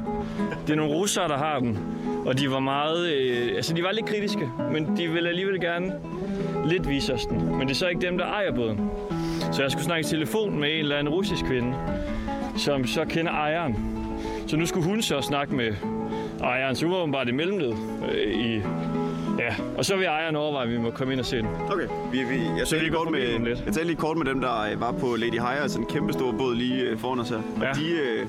Det er nogle russere, der har den. Og de var meget... Øh, altså, de var lidt kritiske, men de ville alligevel gerne lidt vise os den. Men det er så ikke dem, der ejer båden. Så jeg skulle snakke i telefon med en eller anden russisk kvinde, som så kender ejeren. Så nu skulle hun så snakke med ejeren, så hun var åbenbart i mellemled øh, i... Ja, og så vil ejeren overveje, at vi må komme ind og se den. Okay. Vi, vi, jeg, vi lige kort med, lidt. jeg talte lige kort med dem, der øh, var på Lady Hire, altså en kæmpe stor båd lige øh, foran os her. Og Ja. de, øh,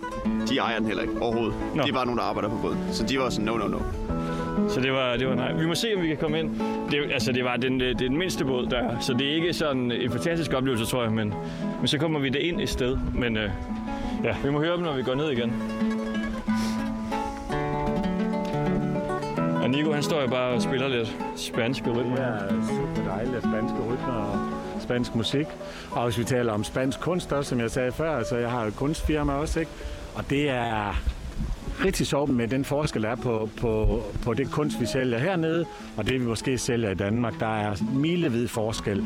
de ejer den heller ikke overhovedet. Nå. De er bare nogen, der arbejder på båden. Så de var sådan, no, no, no. Så det var, det var nej. Vi må se, om vi kan komme ind. Det, altså, det var den, det er den mindste båd, der er. Så det er ikke sådan en fantastisk oplevelse, tror jeg. Men, men så kommer vi det ind et sted. Men øh, ja, vi må høre dem, når vi går ned igen. Og Nico, han står jo bare og spiller lidt spanske rytmer. Det er super dejligt spanske rytmer og spansk musik. Og hvis vi taler om spansk kunst også, som jeg sagde før, altså jeg har jo et kunstfirma også, ikke? Og det er rigtig sjovt med den forskel, der er på, på, på det kunst, vi sælger hernede, og det, vi måske sælger i Danmark. Der er milevid forskel.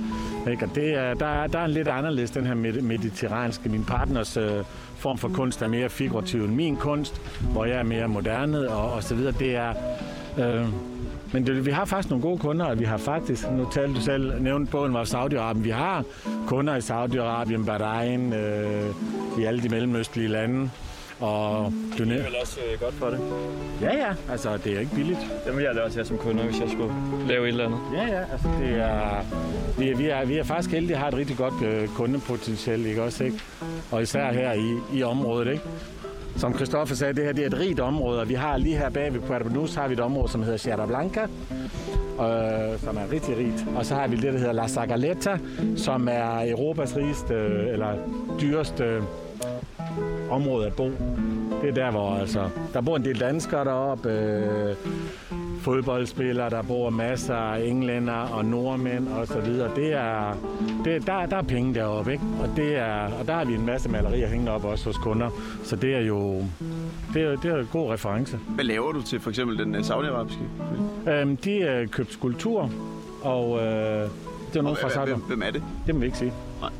Ikke? Og det er, der, er, der er en lidt anderledes, den her mediterranske. Min partners øh, form for kunst er mere figurativ end min kunst, hvor jeg er mere moderne og, og så videre. Det er... Øh, men det, vi har faktisk nogle gode kunder, og vi har faktisk, nu talte du selv, nævnt båden var Saudi-Arabien, vi har kunder i Saudi-Arabien, Bahrain, øh, i alle de mellemøstlige lande, og du nævner... vel også øh, godt for det. Ja, ja, altså det er ikke billigt. Det vil jeg også have som kunder, hvis jeg skulle lave et eller andet. Ja, ja, altså det er... Vi er, vi er, vi er faktisk heldige have et rigtig godt øh, kundepotentiale, ikke også, ikke? Og især her i, i området, ikke? Som Christoffer sagde, det her det er et rigt område, og vi har lige her bag ved Puerto Banús har vi et område, som hedder Sierra Blanca, øh, som er rigtig rigt. Og så har vi det, der hedder La Zagaleta, som er Europas rigeste, øh, eller dyreste område at bo. Det er der, hvor altså, der bor en del danskere deroppe, øh, fodboldspillere, der bor masser af englænder og nordmænd og så videre. Det er, det, der, der er penge deroppe, ikke? Og, det er, og der har vi en masse malerier hængende op også hos kunder. Så det er jo det er, det er en god reference. Hvad laver du til for eksempel den øh, saudiarabiske? Øhm, de er købt skulptur, og øh, det er nogen fra Saudi. Hvem, hvem er det? Det må vi ikke sige.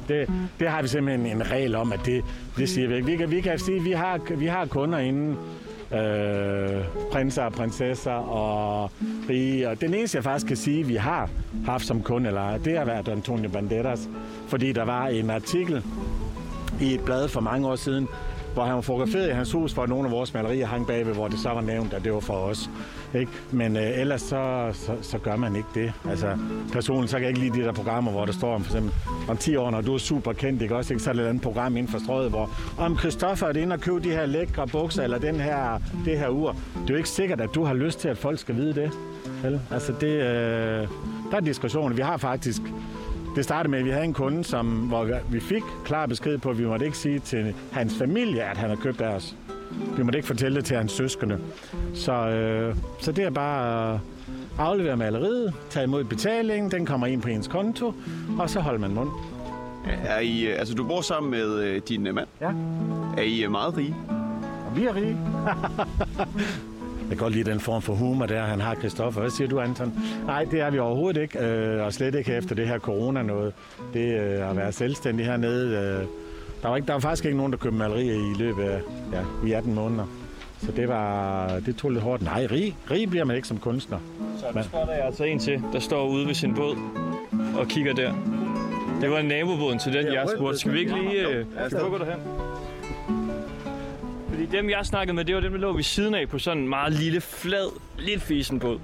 Det, det har vi simpelthen en regel om, at det, det siger vi ikke. Vi kan, vi kan sige, at vi har, vi har kunder inden øh, prinser og prinsesser og rige. Og den eneste, jeg faktisk kan sige, vi har haft som kunde, eller, det har været Antonio Banderas. Fordi der var en artikel i et blad for mange år siden, hvor han var fotograferet i hans hus, hvor nogle af vores malerier hang bagved, hvor det så var nævnt, at det var for os. Ikke? Men øh, ellers så, så, så, gør man ikke det. Altså, personligt så kan jeg ikke lide de der programmer, hvor der står om, for eksempel, om 10 år, når du er super kendt, ikke? Også, ikke? så er der et andet program inden for strøget, hvor om Christoffer er det inde og købe de her lækre bukser, eller den her, det her ur. Det er jo ikke sikkert, at du har lyst til, at folk skal vide det. Vel? Altså, det, øh, der er diskussioner. Vi har faktisk det startede med, at vi havde en kunde, som, hvor vi fik klar besked på, at vi måtte ikke sige til hans familie, at han har købt af os. Vi måtte ikke fortælle det til hans søskende. Så, øh, så det er bare at aflevere maleriet, tage imod betalingen, den kommer ind på ens konto, og så holder man mund. Er I, øh, altså, du bor sammen med øh, din øh, mand. Ja. Er I øh, meget rige? Og vi er rige. Jeg kan godt lide den form for humor, der han har, Christoffer. Hvad siger du, Anton? Nej, det er vi overhovedet ikke, øh, og slet ikke efter det her corona noget. Det øh, at være selvstændig hernede. Øh, der, var ikke, der var faktisk ikke nogen, der købte malerier i løbet af ja, i 18 måneder. Så det var det tog lidt hårdt. Nej, rig, rig bliver man ikke som kunstner. Så nu spotter jeg altså en til, der står ude ved sin båd og kigger der. Det var nabobåden til den, jeg spurgte. Skal vi ikke lige... Øh, hvor går du hen? Fordi dem, jeg snakkede med, det var dem, der lå ved siden af på sådan en meget lille, flad, lidt fisen båd.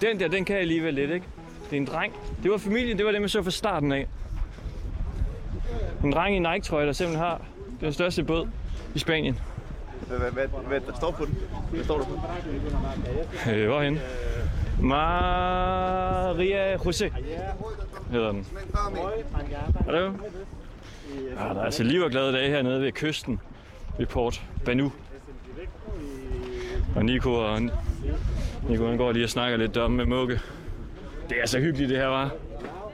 Den der, den kan jeg alligevel lidt, ikke? Det er en dreng. Det var familien, det var dem, jeg så fra starten af. En dreng i Nike-trøje, der simpelthen har den største båd i Spanien. Hvad, hvad, hvad, der står på den? Hvad står der på den? Øh, hvorhen? Maria José hedder den. Hallo? Ja, der er altså liv og glade dage hernede ved kysten ved Port Banu. Og Nico og Nico han går lige og snakker lidt om med Mugge. Det er så hyggeligt det her, var.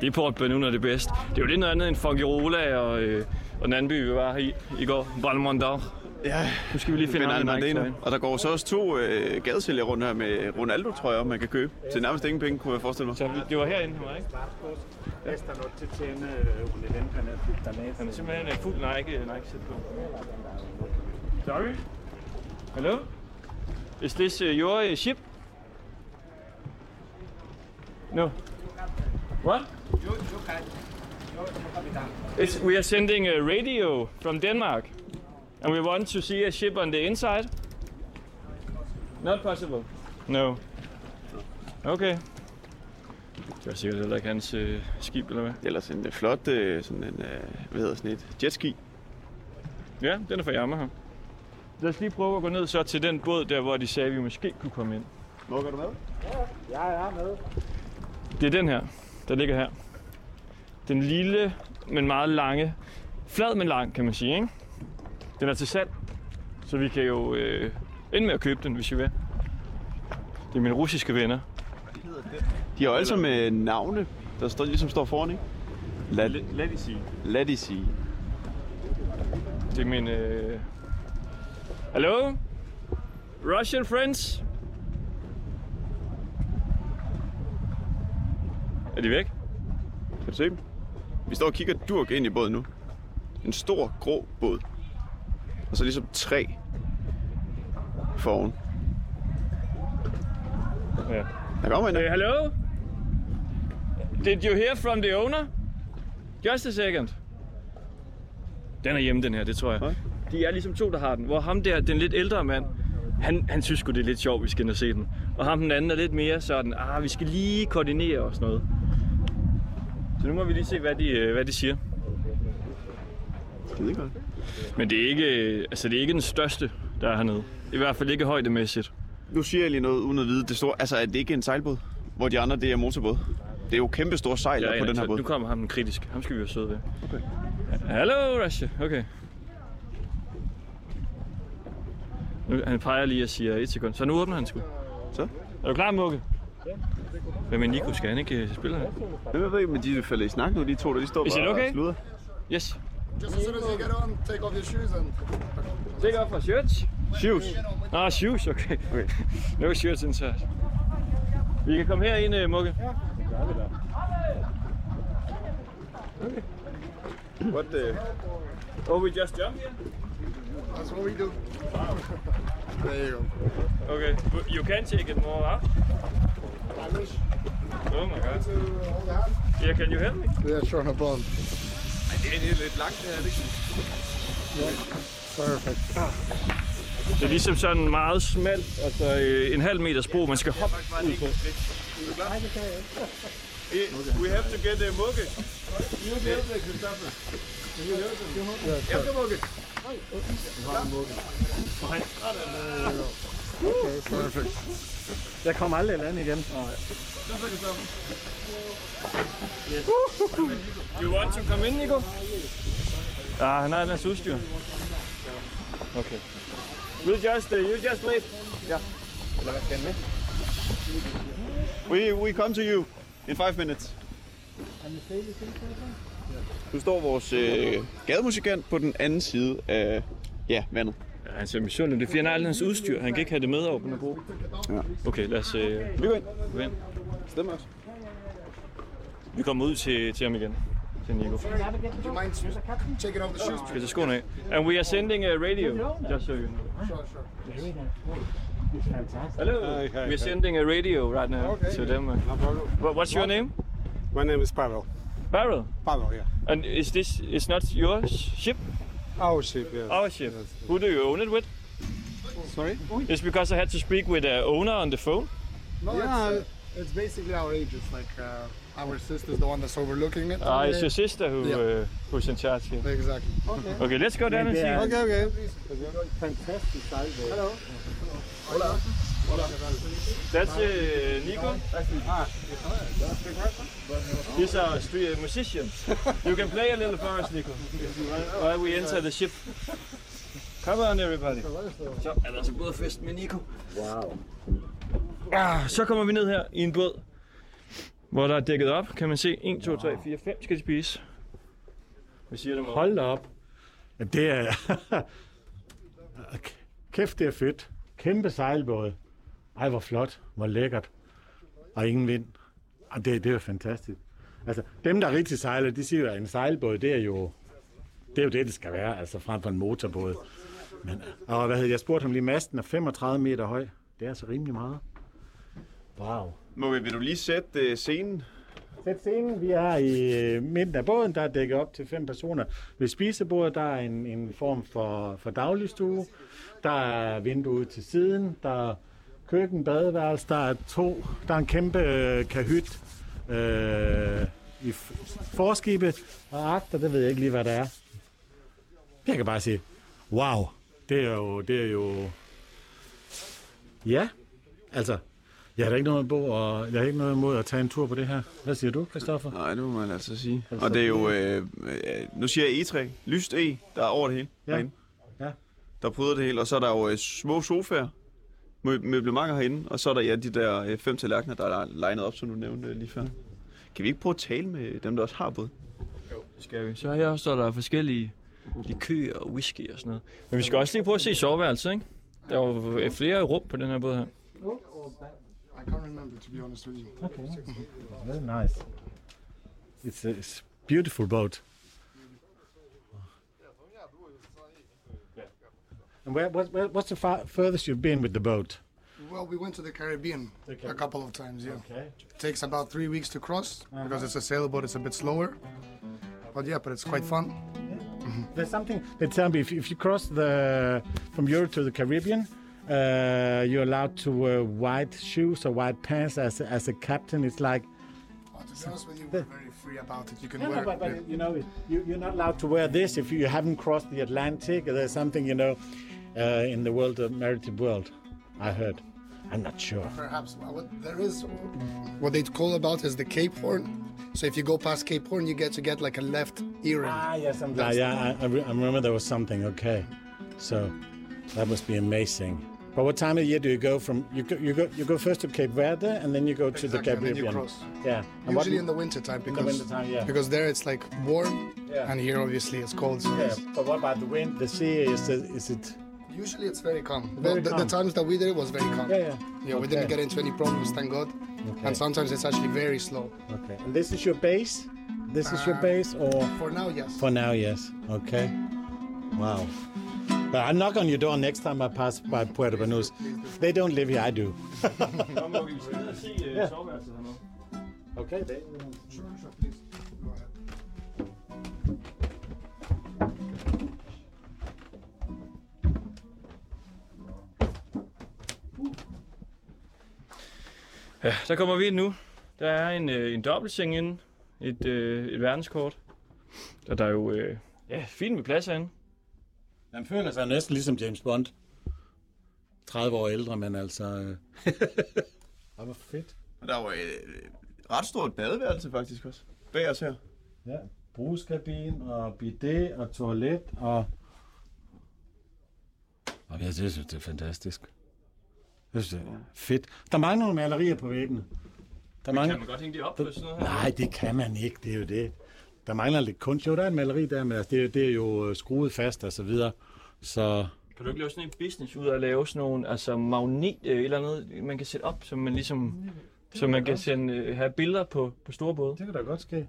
Det er Port Banu, når det er bedst. Det er jo lidt noget andet end Fongirola og, øh, og den anden by, vi var i i går. Balmondor. Ja, Nu skal vi lige finde Bernardino. Nike-trøjen. Og der går så også to øh, gadesælgere rundt her med Ronaldo-trøjer, man kan købe. Til nærmest ingen penge, kunne jeg forestille mig. Så det var herinde, han? Han er simpelthen øh, fuld Nike, Nike sæt på. Sorry? Hello? Is this uh, your uh, ship? No. What? It's, we are sending a radio from Denmark, and we want to see a ship on the inside. Not possible. No. Okay. Det var sikkert heller ikke hans øh, skib, eller hvad? Ellers en øh, flot, øh, sådan en, øh, hvad hedder sådan et, jetski. Ja, den er fra Yamaha. Lad os lige prøve at gå ned så til den båd der, hvor de sagde, at vi måske kunne komme ind. Må du med? Det er den her, der ligger her. Den lille, men meget lange. Flad, men lang, kan man sige, ikke? Den er til salg, så vi kan jo øh, ende med at købe den, hvis vi vil. Det er mine russiske venner. De har sammen med navne, der står, ligesom står foran, ikke? Lad, Lad de sige. lad de sige. Det er min... Øh... Hallo? Russian friends? Er de væk? Kan du se dem? Vi står og kigger durk ind i båden nu. En stor, grå båd. Og så ligesom tre foran. Ja. Der kommer en Hey, der. Did you hear from the owner? Just a second. Den er hjemme, den her, det tror jeg. De er ligesom to, der har den. Hvor ham der, den lidt ældre mand, han, han synes sgu, det er lidt sjovt, vi skal ind og se den. Og ham den anden er lidt mere sådan, ah, vi skal lige koordinere og sådan noget. Så nu må vi lige se, hvad de, øh, hvad de siger. Skide godt. Men det er ikke, øh, altså det er ikke den største, der er hernede. I hvert fald ikke højdemæssigt. Nu siger jeg lige noget uden at vide det store. Altså, er det ikke en sejlbåd? Hvor de andre, det er motorbåd. Det er jo kæmpe store sejl ja, på den her båd. Nu kommer ham den kritisk. Ham skal vi være søde ved. Okay. Hallo, Rasha. Okay. Nu, han peger lige og siger et sekund. Så nu åbner han sgu. Så? Er du klar, Mugge? Hvad med Nico? Skal han ikke øh, spille her? Hvem jeg ved ikke, men de falder i snak nu, de to, der de står Is bare okay? og sluder. Yes. Just as soon as you get on, take off your shoes and Take off our shirts. Shoes. Ah, shoes, okay. Okay. No shirts inside. Vi kan komme herind, øh, Mugge. What the... Oh, we just jump here? that's what we do. There you go. Okay. You can take it more out. I wish Oh my god. Yeah, can you help me? Yeah, sure, no problem. Det er lidt langt, det her, ikke? Perfect. Det er ligesom sådan meget smalt, altså øh, en halv meters bro, man skal hoppe ud på. We have to get a mugge. Okay, perfect. Jeg kommer aldrig i land igen. You want to come in, Nico? Ah, han har hans udstyr. Okay. We'll just, uh, you just wait. We, we come to you in five minutes. Nu står vores øh, gademusikant på den anden side af ja, vandet. Ja, han ser misundelig. Det er fordi, han har alt hans udstyr. Han kan ikke have det med over på den. Ja. Okay, lad os øh, Vi går ind. gå ind. Stemmer også. Vi kommer ud til, til ham igen. Til Nico. Do you mind taking off the shoes? Skal tage skoene af. And we are sending a radio. Just so you know. Sure, sure. Hello. Hi, hi, We're hi. sending a radio right now Okay. to them. What- What's your name? My name is Pavel. Barrel. Pavel, yeah. And is this is not your ship? Our ship, yes. Our ship. Who do you own it with? Sorry? It's because I had to speak with the owner on the phone. No, Yeah. it's, uh, it's basically our agents. Like uh, our sister's the one that's overlooking it. Ah, it's your sister who Yeah. uh, who's in charge here. Exactly. Okay, okay, let's go down and see. Okay, okay. Fantastisk sejlbåd. Hello. That's uh, Nico. He's our street uh, musician. You can play a little for us, Nico, while we enter the ship. Come on, everybody. Så er der altså bådfest med Nico. Wow. Ah, så kommer vi ned her i en båd, hvor der er dækket op. Kan man se 1, 2, 3, 4, 5 skal de spise. Hvad siger du, Hold da op. Ja, det er... Kæft, det er fedt. Kæmpe sejlbåd. Ej, hvor flot. Hvor lækkert. Og ingen vind. Og det, det er jo fantastisk. Altså, dem, der rigtig sejler, de siger jo, at en sejlbåd, det er jo det, er jo det, det skal være, altså frem for en motorbåd. Men, og hvad hedder, jeg spurgte ham lige, masten er 35 meter høj. Det er altså rimelig meget. Wow. Må vi, vil du lige sætte øh, scenen? Sæt scenen. Vi er i øh, midten af båden, der er dækket op til fem personer. Ved spisebordet, der er en, en form for, for dagligstue. Der er vinduet til siden. Der er køkken, badeværelse. Der er to. Der er en kæmpe øh, kahyt øh, i forskibet. Og agter, det ved jeg ikke lige, hvad det er. Jeg kan bare sige, wow. Det er jo, det er jo... Ja, altså, jeg har da ikke noget imod, og jeg har ikke noget imod at tage en tur på det her. Hvad siger du, Christoffer? Nej, det må man altså sige. Og det er jo, øh, nu siger jeg E3, lyst E, der er over det hele. Ja. herinde. Ja. Der pryder det hele, og så er der jo øh, små sofaer, mø- møblementer herinde, og så er der ja, de der øh, fem tallerkener, der er legnet op, som du nævnte øh, lige før. Kan vi ikke prøve at tale med dem, der også har båd? Skal vi? Så her står der forskellige likører og whisky og sådan noget. Men vi skal også lige prøve at se soveværelset, ikke? Der var øh, flere rum på den her båd her. I can't remember to be honest with you. Okay. Very nice. It's a, it's a beautiful boat. And where, where, what's the far, furthest you've been with the boat? Well, we went to the Caribbean a couple of times. Yeah, Okay. it takes about three weeks to cross uh-huh. because it's a sailboat. It's a bit slower, but yeah, but it's quite fun. There's something they tell me if, if you cross the from Europe to the Caribbean, uh, you're allowed to wear white shoes or white pants as a, as a captain. It's like to be honest with you, we're very free about it. You can No, wear. no, but, but you know, you, you're not allowed to wear this if you haven't crossed the Atlantic. There's something, you know, uh, in the world, of maritime world. I heard. I'm not sure. Perhaps well, what there is what they call about is the Cape Horn. So if you go past Cape Horn, you get to get like a left earring. Ah, yes, something. Ah, yeah, I, I remember there was something. Okay, so that must be amazing. But what time of year do you go from? You go, you go, you go first to Cape Verde, and then you go to the Exactly, and then you Caribbean. cross. Yeah. And what- Usually in the winter time because wintertime, yeah. because there it's like warm, Yeah. and here obviously it's cold. So yeah. it's- But what about the wind? The sea is it? Is it? Usually it's very calm. Very well, the, calm. the times that we did it was very calm. Yeah, yeah. Yeah, we didn't get into any problems, thank God. Okay. And sometimes it's actually very slow. Okay. And this is your base. This is your Uh, base, or? For now, yes. For now, yes. Okay. Wow. But I'll knock on your door next time I pass by Puerto Banús. They don't live here, I do. Hernede. Okay, they... Sure, sure, please. Go ahead. Ja, der kommer vi ind nu. Der er en, øh, en dobbeltseng inde. Et, øh, et verdenskort. Og der er jo øh, ja, fint med plads herinde. Han føler sig næsten ligesom James Bond. 30 år ældre, men altså... øh, Det var fedt. Og der var et ret stort badeværelse faktisk også. Bag os her. Ja, bruskabin og bidet og toilet og... Og jeg synes, det er fantastisk. Jeg synes, det er fedt. Der mangler nogle malerier på væggene. Der mangler... Kan man godt hænge det op på sådan noget her? Nej, det kan man ikke. Det er jo det. Der mangler lidt kunst. Jo, der er et maleri der, men altså, det, er, det er jo øh, skruet fast og så videre. Så Kan du ikke lave sådan en business ud af at lave sådan nogle altså magnet øh, eller noget, man kan sætte op, så man ligesom, så man kan sende, øh, have billeder på, på store både? det kan da godt ske.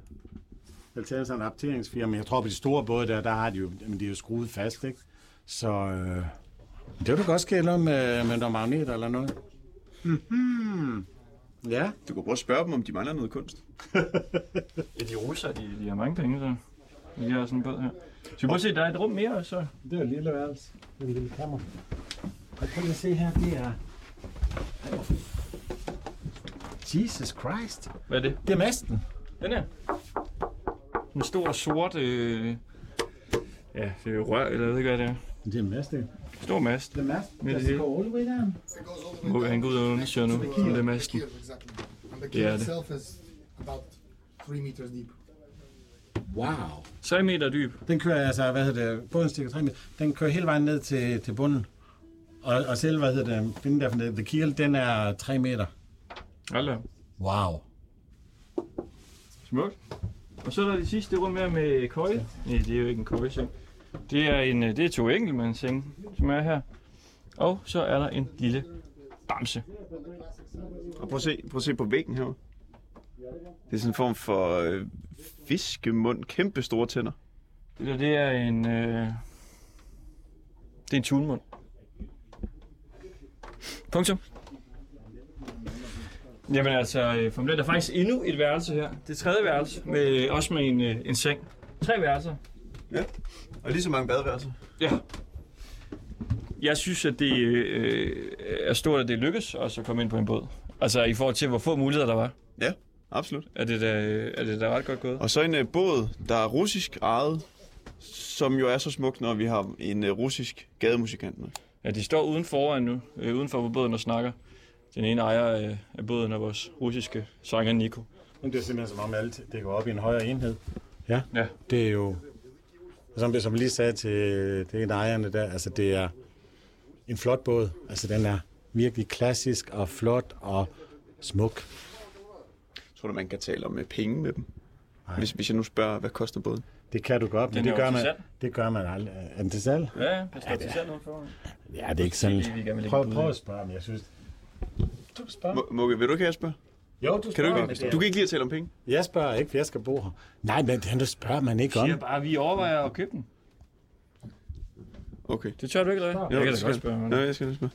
Jeg tager sådan en apteringsfirma. Jeg tror på de store både der, der har de jo, men de er jo skruet fast, ikke? Så øh, det kan da godt ske noget med, med nogle magneter eller noget. Mm-hmm. Ja. Du kan prøve at spørge dem, om de mangler noget kunst. Ja, de russer, de, de har mange penge, så de har sådan en båd her. Så vi prøver at se, der er et rum mere, og så... Det er et lille værelse. Er en lille kammer. Og prøv lige at se her, det er... Jesus Christ. Hvad er det? Det er masten. Den her. En stor sort... Øh, ja, det er jo rør, eller jeg ved ikke, hvad det er. Det er en mast, det. Stor mast. Det er mast. Med det hele. go all the way down? The Må han gå ud og undersøge nu, om det er masten. The the- itself is about three meters deep. Wow. 3 meter dyb. Den kører altså, hvad hedder det, båden stikker 3 meter. Den kører hele vejen ned til, til bunden. Og, og selv, hvad hedder det, finde der, for det, the keel, den er 3 meter. Da. Wow. Smukt. Og så er der det sidste rum her med køje. Nej, det er jo ikke en køjeseng. Det er, en, øh, det er to enkeltmandsseng, som er her. Og så er der en lille bamse. Og prøv at se, prøv at se på væggen her. Det er sådan en form for øh, fiskemund. Kæmpe store tænder. Det der, det er en... Øh, det er en tunmund. Punktum. Jamen altså, øh, for mig er der faktisk endnu et værelse her. Det tredje værelse, med, også med en, øh, en seng. Tre værelser. Ja. Og lige så mange badeværelser. Ja. Jeg synes, at det øh, er stort, at det lykkes også at komme ind på en båd. Altså i forhold til, hvor få muligheder der var. Ja, absolut. Er det da, er det da ret godt gået? Og så en øh, båd, der er russisk ejet, som jo er så smukt, når vi har en øh, russisk gademusikant med. Ja, de står uden foran nu, øh, uden for båden og snakker. Den ene ejer af, af båden er vores russiske sanger Nico. Men det er simpelthen som om alt det går op i en højere enhed. Ja. Ja. Det er jo, som som jeg lige sagde til det en af ejerne der, altså det er en flot båd. Altså den er virkelig klassisk og flot og smuk. Tror du, man kan tale om øh, penge med dem? Hvis, hvis jeg nu spørger, hvad koster båden? Det kan du godt, men Den det er gør, man, det gør man aldrig. Er den til salg? Ja, ja, der står til salg foran. Ja, det er ikke sådan... Prøv, prøv at spørge, men jeg synes... Du spørger. Må- Mugge, vil du ikke have spørge? Jo, du Kan du ikke? det- Du kan ikke lide at tale om penge? Jeg spørger ikke, for jeg skal bo her. Nej, men den spørger man ikke om. siger bare, at vi overvejer at købe den. Okay. Det tør du ikke, eller hvad? Jeg kan da godt spørge. Ja, jeg skal da spørge.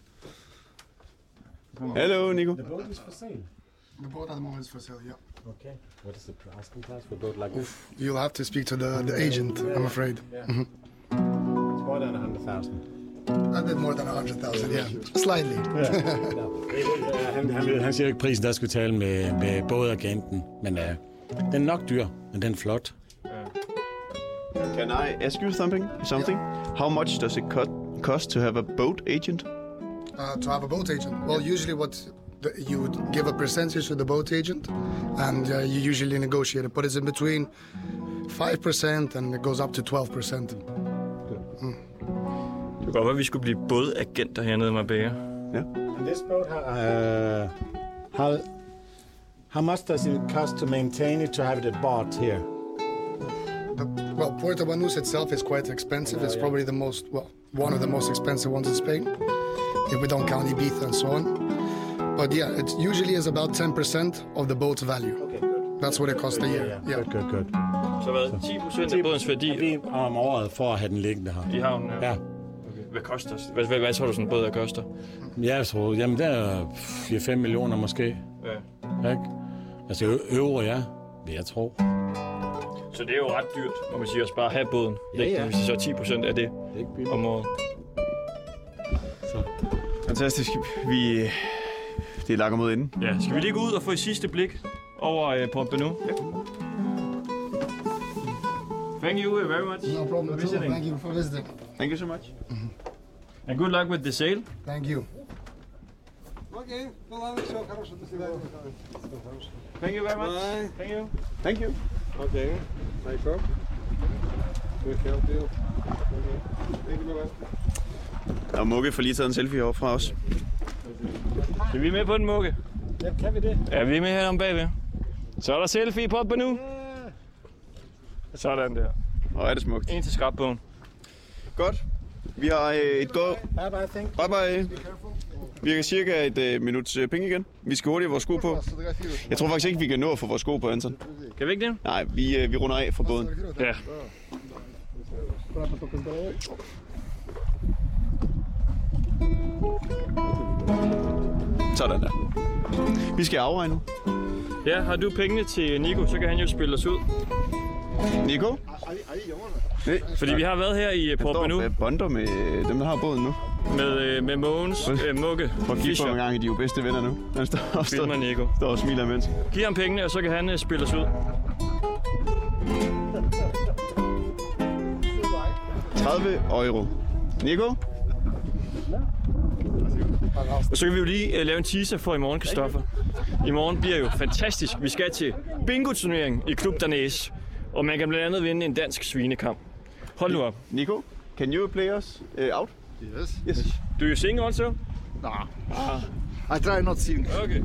Hallo, Nico. The boat is for sale. The boat at the moment is for sale, yeah. Okay. What is the asking price for a boat like this? You'll have to speak to the, the agent, I'm afraid. It's more than 100,000. A bit more than 100,000, yeah. Slightly. han, han, vil- han siger ikke prisen, der skal tale med, med bådagenten. Men uh, den er nok dyr, men den er flot. Can I ask you something? Something? How much does it cost cost to have a boat agent? Uh, to have a boat agent? Well, usually what the, you would give a percentage to the boat agent, and uh, you usually negotiate it, but it's in between 5% and it goes up to 12%. Det kunne godt være, at vi skulle blive bådagenter hernede i Marbella. And this boat, uh, how, how much does it cost to maintain it to have it at bought here? The, well, Puerto Banús itself is quite expensive. It's probably the most, well, one of the most expensive ones in Spain, if we don't count Ibiza and so on. But yeah, it usually is about 10% of the boat's value. Okay, good. That's what it costs a year. Yeah. Good, good, good. Så hvad? 10 procent af bådens værdi Lige om året for at have den liggende her. i havnen? Ja, Hvad koster hvad, hvad, hvad tror du sådan en båd der koster? jeg tror, jamen der er 4-5 millioner måske. Ja. Ikke? Altså ø- euro, ja, vil jeg tro. Så det er jo ret dyrt, når man siger at bare have båden. Ja, ja. Hvis det så er 10 procent af det Det om året. Fantastisk. Vi... Det er lakker mod inden. Ja, skal vi lige gå ud og få et sidste blik over uh, Port Benue? Ja. Thank you very much No problem for at all. visiting. Thank you for visiting. Thank you so much. And good luck with the sail. Thank you. Окей, ну ладно, все, хорошо, до свидания. Thank you very much. Bye. Thank you. Thank you. Okay, Michael. We help you. Okay. Thank you, bye-bye. Og Mugge får lige taget en selfie op fra os. Skal vi med på den, Mugge? Ja, kan vi det? Ja, vi er med her om bagved. Så er der selfie i Port Benue. Sådan der. Og er det smukt. En til skrabbogen. Godt. Vi har øh, et go. Bye bye, thank Bye bye. Vi har cirka et øh, minuts øh, penge igen. Vi skal hurtigt have vores sko på. Jeg tror faktisk ikke, vi kan nå at få vores sko på, Anton. Kan vi ikke det? Nej, vi, øh, vi runder af fra båden. Ja. Sådan der. Vi skal afregne nu. Ja, har du pengene til Nico, så kan han jo spille os ud. Nico? Nej, Fordi vi har været her i uh, Port Benue med bonder med øh, dem, der har båden nu. med, uh, med Mogens, Mugge, Prøv at kigge på ham en Fischer, gang, de er jo bedste venner nu. Han står og, står, Nico. står og smiler imens. Giv ham pengene, og så kan han uh, spille os ud. 30 euro. Nico? Og så kan vi jo lige uh, lave en teaser for i morgen, Kristoffer. I morgen bliver jo fantastisk. Vi skal til bingo-turnering i Klub Danæs. Og man kan blandt andet vinde en dansk svinekamp. Hold nu op. Nico, can you play us uh, out? Yes. Yes. Do you sing also? No. Ah. I try not sing. Okay.